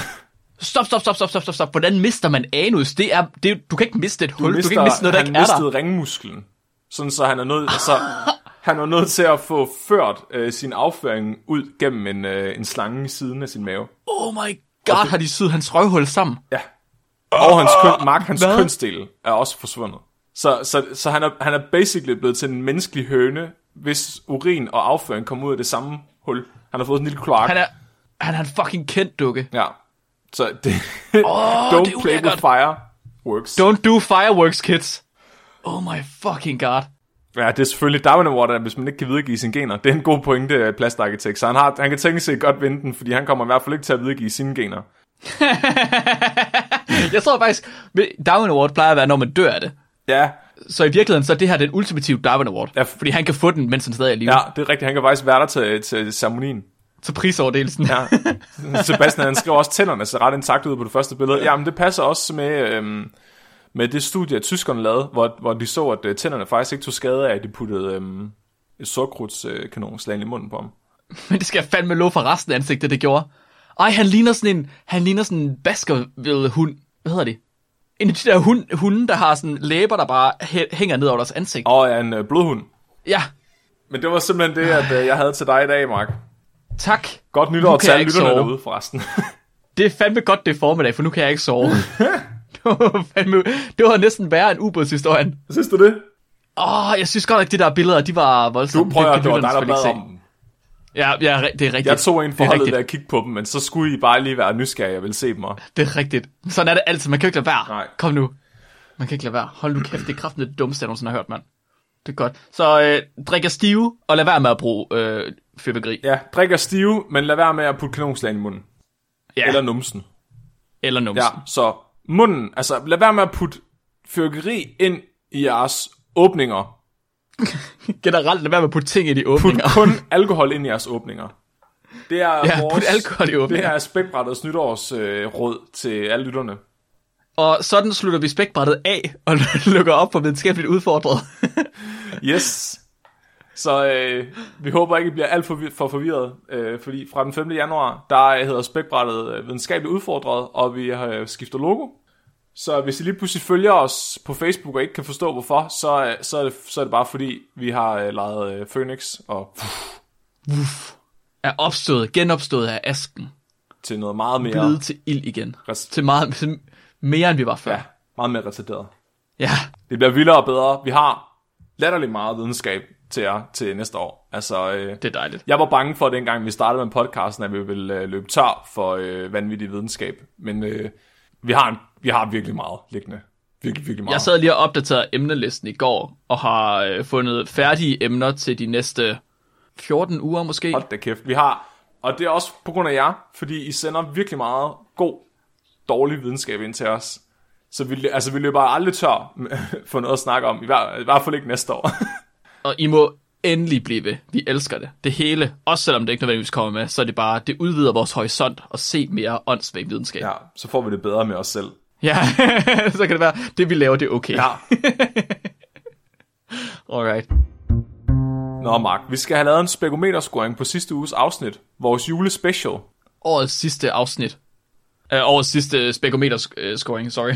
Stop, stop, stop, stop, stop, stop, stop. Hvordan mister man anus? Det er, det, du kan ikke miste et hul. Du, kan ikke miste noget, der han ikke er der. mistede ringmusklen. Sådan så han er nødt, altså, han var nødt til at få ført øh, sin afføring ud gennem en, øh, en slange i siden af sin mave. Oh my god, har de syet hans røvhul sammen? Ja. Og hans køn, Mark, hans Hvad? kønsdel er også forsvundet. Så, så, så han, er, han er basically blevet til en menneskelig høne, hvis urin og afføring kommer ud af det samme hul. Han har fået en lille kloak. Han er, han er en fucking kendt dukke. Ja. Så det, Åh, don't det play with fire works. Don't do fireworks, kids. Oh my fucking god. Ja, det er selvfølgelig Darwin Award, hvis man ikke kan videregive sine gener. Det er en god pointe af plastarkitekt, så han, har, han kan tænke sig godt vinde den, fordi han kommer i hvert fald ikke til at videregive sine gener. Jeg tror faktisk, Darwin Award plejer at være, når man dør af det. Ja, Så i virkeligheden, så er det her den ultimative Darwin Award. Ja. Fordi han kan få den, mens han stadig er i live. ja, det er rigtigt. Han kan faktisk være der til, til ceremonien. Så prisoverdelsen. Ja. Sebastian, han skriver også, tænderne ser ret intakt ud på det første billede. Jamen, det passer også med, øhm, med det studie, at tyskerne lavede, hvor, hvor de så, at øh, tænderne faktisk ikke tog skade af, at de puttede øhm, et sortkrudtskanonslag i munden på ham. Men det skal jeg fandme love for resten af ansigtet, det gjorde. Ej, han ligner sådan en, han ligner sådan en baskerville hund. Hvad hedder det? En af de der hund, hunde, der har sådan læber, der bare hæ- hænger ned over deres ansigt. Og er en øh, blodhund. Ja, Men det var simpelthen det, at øh, jeg havde til dig i dag, Mark. tak. Godt nytår til alle lytterne sove. derude, forresten. Det er fandme godt, det er formiddag, for nu kan jeg ikke sove. det, var fandme, det var næsten værre end ubådshistorien. Synes du det? Åh, oh, jeg synes godt, at de der billeder, de var Du voldsomme. prøver, Det det var dig, der bad om dem. Ja, ja, det er rigtigt. Jeg tog en Det forholdet at kigge på dem, men så skulle I bare lige være nysgerrige og ville se dem. Og... Det er rigtigt. Sådan er det altid. Man kan ikke lade være. Nej. Kom nu. Man kan ikke lade være. Hold nu kæft, det er kraften det dummeste, jeg nogensinde har hørt, mand. Det er godt. Så øh, drik jer stive, og lad være med at bruge øh, fyrværkeri. Ja, drikker stive, men lad være med at putte kanonslag i munden. Ja. Eller numsen. Eller numsen. Ja, så munden, altså lad være med at putte fyrkeri ind i jeres åbninger. Generelt, lad være med at putte ting i de Put åbninger. kun alkohol ind i jeres åbninger. Det er Ja, vores, put alkohol i åbninger. Det er spækbrættets nytårsråd øh, til alle lytterne. Og sådan slutter vi spækbrættet af, og lukker op på videnskabeligt udfordret. Yes. Så øh, vi håber ikke, I bliver alt for, for forvirret, øh, fordi fra den 5. januar, der hedder spækbrættet øh, videnskabeligt udfordret, og vi har øh, skiftet logo. Så hvis I lige pludselig følger os på Facebook og ikke kan forstå hvorfor, så, øh, så, er, det, så er det bare fordi, vi har øh, lejet øh, Phoenix og er opstået, genopstået af asken. til noget meget mere, Blevet til ild igen. res- Til meget til mere, end vi var før. ja, meget mere retarderet. ja. Det bliver vildere og bedre. Vi har latterligt meget videnskab til jer til næste år. Altså, øh, Det er dejligt. Jeg var bange for, dengang vi startede med podcasten, at vi ville øh, løbe tør for øh, vanvittig videnskab. Men øh, vi, har en, vi har virkelig meget liggende. Virkelig, virkelig meget. Jeg sad lige og opdaterede emnelisten i går, og har øh, fundet færdige emner til de næste 14 uger måske. Hold da kæft. Vi har, og det er også på grund af jer, fordi I sender virkelig meget god, dårlig videnskab ind til os. Så vi, altså, vi løber aldrig tør for noget at snakke om. I hvert, I hvert fald ikke næste år. Og I må endelig blive ved. Vi elsker det. Det hele, også selvom det ikke nødvendigvis kommer med, så er det bare, det udvider vores horisont og se mere åndssvagt videnskab. ja, så får vi det bedre med os selv. ja. så kan det være, det vi laver, det er okay. Ja. Alright. Nå, Mark, vi skal have lavet en spekometerscoring på sidste uges afsnit. Vores julespecial. Årets sidste afsnit. Uh, årets sidste spekometer-scoring, sorry.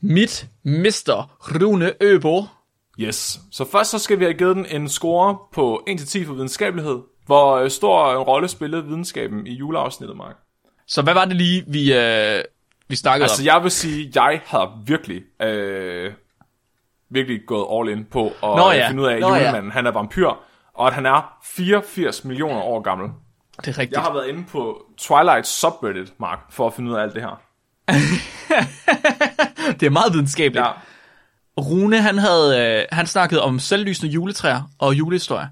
Mit Mr. Rune Øbo. Yes. Så først så skal vi have givet den en score på 1-10 for videnskabelighed. Hvor øh, stor en rolle spillede videnskaben i juleafsnittet, Mark? Så hvad var det lige, vi, uh, vi snakkede Altså, om? jeg vil sige, jeg har virkelig, øh, virkelig gået all in på at Nå øh, ja. finde ud af, at Nå ja. julemanden, han er vampyr, og at han er 84 millioner år gammel. Det er rigtigt. Jeg har været inde på Twilight subreddit, Mark, for at finde ud af alt det her. Det er meget videnskabeligt. Ja, Rune, han havde, øh, han snakkede om selvlysende juletræer og julehistorie.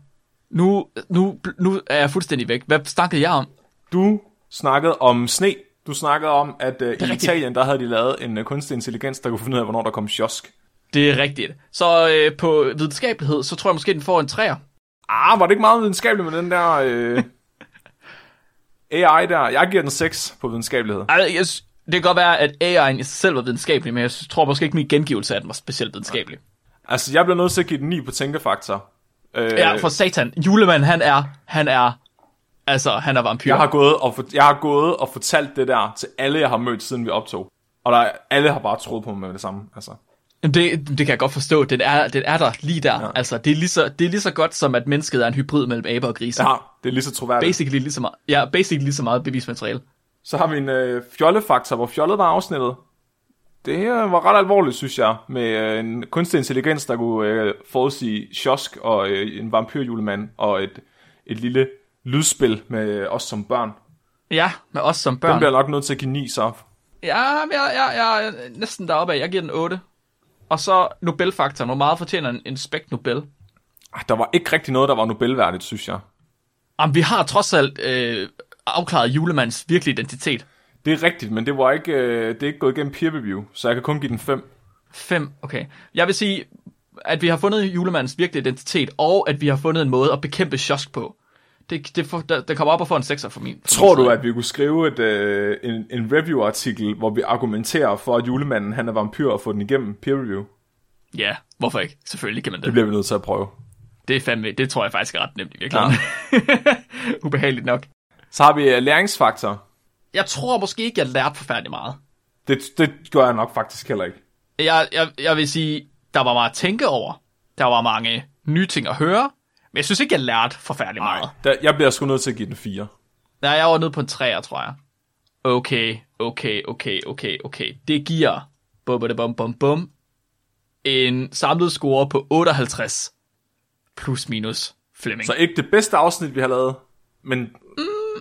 Nu, nu, nu er jeg fuldstændig væk. Hvad snakkede jeg om? du snakkede om sne. Du snakkede om, at øh, i rigtigt. Italien, der havde de lavet en øh, kunstig intelligens, der kunne finde ud af, hvornår der kom sjosk. Det er rigtigt. Så øh, på videnskabelighed, så tror jeg måske, den får en træer. Ah, var det ikke meget videnskabeligt med den der øh, AI der? Jeg giver den 6 på videnskabelighed. Altså, det kan godt være, at AI'en i sig selv var videnskabelig, men jeg tror måske ikke, min gengivelse af den var specielt videnskabelig. Altså, jeg bliver nødt til at give den 9 på tænkefaktor. Øh, Ja, for satan. Julemanden, han er, han er, altså, han er vampyr. jeg, har gået og for, jeg har gået og fortalt det der til alle, jeg har mødt, siden vi optog. Og der, er- alle har bare troet på mig med det samme. Altså. Det, det kan jeg godt forstå. Den er, den er der lige der. Ja. Altså, det er, lige så, det er lige så godt, som at mennesket er en hybrid mellem aber og grise. Ja, det er lige så troværdigt. Basically lige så meget, ja, basically lige så meget bevismateriale. Så har vi en øh, fjollefaktor, hvor fjollet var afsnittet. Det her var ret alvorligt, synes jeg, med øh, en kunstig intelligens, der kunne øh, forudsige Sjosk og øh, en vampyrjulemand og et, et lille lydspil med os som børn. Ja, med os som Den børn. bliver jeg nok nødt til at give 9 så. Ja, jeg, jeg, jeg er næsten deroppe af. Jeg giver den 8. Og så Nobelfaktoren. Hvor meget fortjener en, en spæk Nobel? Ej, Der var ikke rigtig noget, der var Nobelværdigt, synes jeg. Jamen, vi har trods alt øh, afklaret julemands virkelige identitet. Det er rigtigt, men det var ikke, øh, det er ikke gået igennem peer review, så jeg kan kun give den 5. 5, okay. Jeg vil sige, at vi har fundet julemands virkelige identitet, og at vi har fundet en måde at bekæmpe Sjosk på. Det, det, for, der, der kommer op og får en 6'er for min. For Tror min du, at vi kunne skrive et, øh, en, en review-artikel, hvor vi argumenterer for, at julemanden han er vampyr og få den igennem peer review? Ja, hvorfor ikke? Selvfølgelig kan man Det det. bliver vi nødt til at prøve. Det er fandme, det tror jeg faktisk er ret nemt i virkeligheden. Ja. Ubehageligt nok. Så har vi øh, læringsfaktor. Jeg tror måske ikke, jeg lærte forfærdeligt meget. Det, det gør jeg nok faktisk heller ikke. Jeg, jeg, jeg vil sige, der var meget at tænke over. Der var mange nye ting at høre. Men jeg synes ikke, jeg lærte forfærdeligt meget. Der, jeg bliver sgu nødt til at give den 4. Nej, jeg var nede på en 3'er, tror jeg. Okay, okay, okay, okay, okay. Det giver bum, bum, bum, bum, bum, en samlet score på 58 plus minus Flemming. Så ikke det bedste afsnit, vi har lavet, men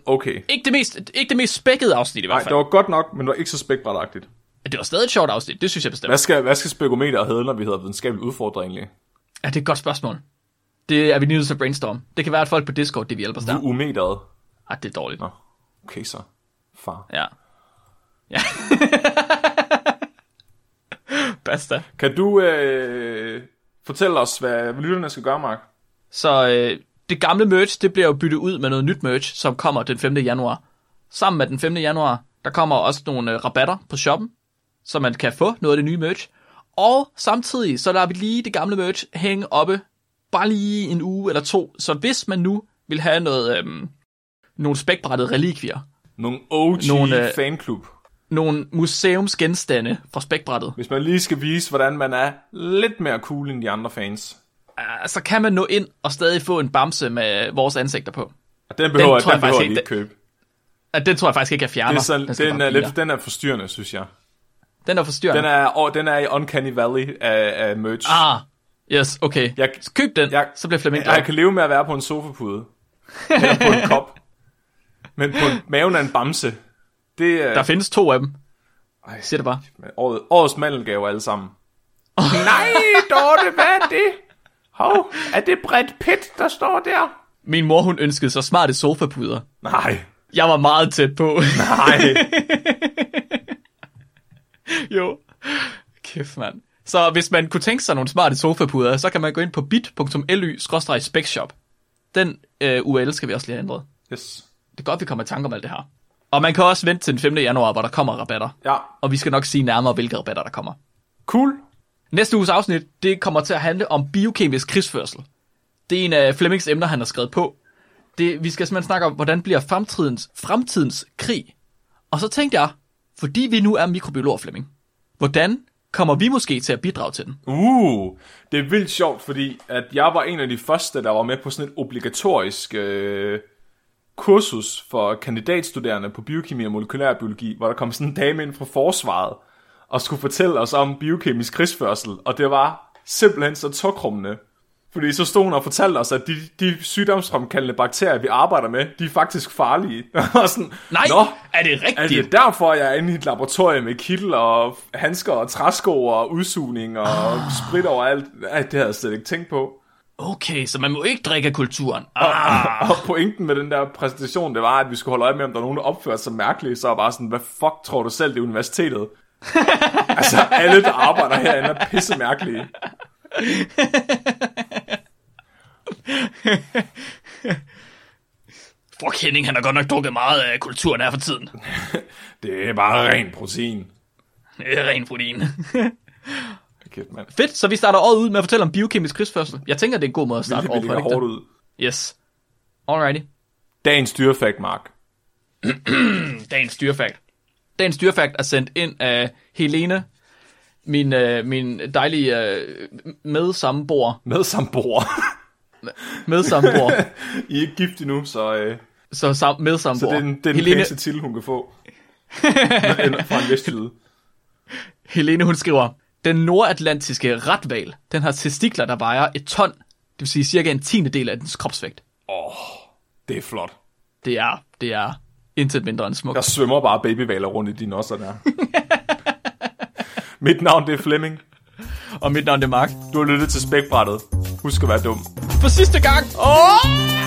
okay. Ikke det mest, ikke det mest spækkede afsnit i hvert Nej, fald. det var godt nok, men det var ikke så spækbrætagtigt. det var stadig et sjovt afsnit, det synes jeg bestemt. Hvad skal, hvad skal spekometer hedde, når vi hedder videnskabelig udfordrer egentlig? Ja, det er et godt spørgsmål. Det er vi nødt til at brainstorm. Det kan være, at folk på Discord, det vil hjælpe os der. Umeteret. Ah, det er dårligt. Nå, okay så. Far. Ja. Ja. Basta. Kan du øh, fortælle os, hvad lytterne skal gøre, Mark? Så øh, det gamle merch, det bliver jo byttet ud med noget nyt merch, som kommer den 5. januar. Sammen med den 5. januar, der kommer også nogle øh, rabatter på shoppen, så man kan få noget af det nye merch. Og samtidig, så lader vi lige det gamle merch hænge oppe, bare lige en uge eller to. Så hvis man nu vil have noget, øhm, nogle spækbrættede relikvier, Nogle OG Nogle, øh, fanklub. nogle museumsgenstande fra spækbrættet, Hvis man lige skal vise, hvordan man er lidt mere cool end de andre fans. Øh, så kan man nå ind og stadig få en bamse med vores ansigter på. Og den behøver, den tror den jeg behøver faktisk de ikke, ikke købe. Øh, Den tror jeg faktisk ikke, jeg fjerner. Det er sådan, den, bare er lidt, der. den er forstyrrende, synes jeg. den er forstyrrende. Den er, og den er i Uncanny Valley af, af merch. Ah, yes, okay. Jeg- Så køb den, jeg- så bliver Flemming Jeg, glad. jeg kan leve med at være på en sofapude. Eller på en kop. Men på maven af en bamse. Det er Der findes to af dem. Ej. Siger det bare. året, årets mandelgave alle sammen. Nej, Dorte, hvad er det? Hov, er det Brad Pitt, der står der? Min mor, hun ønskede så smarte sofapuder. Nej, Jeg var meget tæt på. nej. jo. Kæft, mand. Så hvis man kunne tænke sig nogle smarte sofapuder, så kan man gå ind på bit.ly-specshop. Den øh, URL skal vi også lige have ændret. Yes. Det er godt, vi kommer i tanke om alt det her. Og man kan også vente til den 5. januar, hvor der kommer rabatter. Ja, Og vi skal nok sige nærmere, hvilke rabatter der kommer. cool. Næste uges afsnit, det kommer til at handle om biokemisk krigsførsel. Det er en af Flemings emner, han har skrevet på. Det, vi skal simpelthen snakke om, hvordan bliver fremtidens, fremtidens krig. Og så tænkte jeg, fordi vi nu er mikrobiologer, Flemming, hvordan kommer vi måske til at bidrage til den? Uh, det er vildt sjovt, fordi at jeg var en af de første, der var med på sådan et obligatorisk øh, kursus for kandidatstuderende på biokemi og molekylærbiologi, hvor der kom sådan en dame ind fra forsvaret og skulle fortælle os om biokemisk krigsførsel, og det var simpelthen så tokrummende. Fordi så stod hun og fortalte os, at de, de sygdomsfremkaldende bakterier, vi arbejder med, de er faktisk farlige. og sådan, Nej, Nå, er det er rigtigt? det derfor, jeg er inde i et laboratorium med kittel og handsker og træsko og udsugning og ah. sprit overalt? Ej, det havde jeg slet ikke tænkt på. Okay, så man må ikke drikke af kulturen. Ah, Og pointen med den der præsentation, det var, at vi skulle holde øje med, om der var nogen, der opførte sig mærkeligt. Så var bare sådan, hvad fuck tror du selv, det er universitetet? altså, alle, der arbejder herinde, er pisse mærkelige. Fuck Henning, han har godt nok drukket meget af kulturen her for tiden. Det er bare ren protein. Det er ren protein. Kæft, mand. Fedt, så vi starter året ud med at fortælle om biokemisk krigsførsel. Jeg tænker, det er en god måde at starte året på, ikke hårdt det? ud. Yes. Alrighty. Dagens dyrefakt, Mark. Dagens dyrefakt. Dagens dyrefakt er sendt ind af Helene, min, øh, min dejlige øh, medsamboer. Med samboer. Medsamboer. I er ikke gift endnu, så, øh, så sam, så medsamboer. det er den, den Helene, pæneste til, hun kan få. Fra en vestjyde. Helene, hun skriver, den nordatlantiske retval, den har testikler, der vejer et ton, det vil sige cirka en tiende del af dens kropsvægt. Det er flot. Det er, det er intet mindre end smukt. Der svømmer bare babyvaler rundt i dine osser der. Mit navn det er Flemming. Og mit navn det er Mark. Du har lyttet til Spækbrættet. Husk at være dum. For sidste gang. Åh!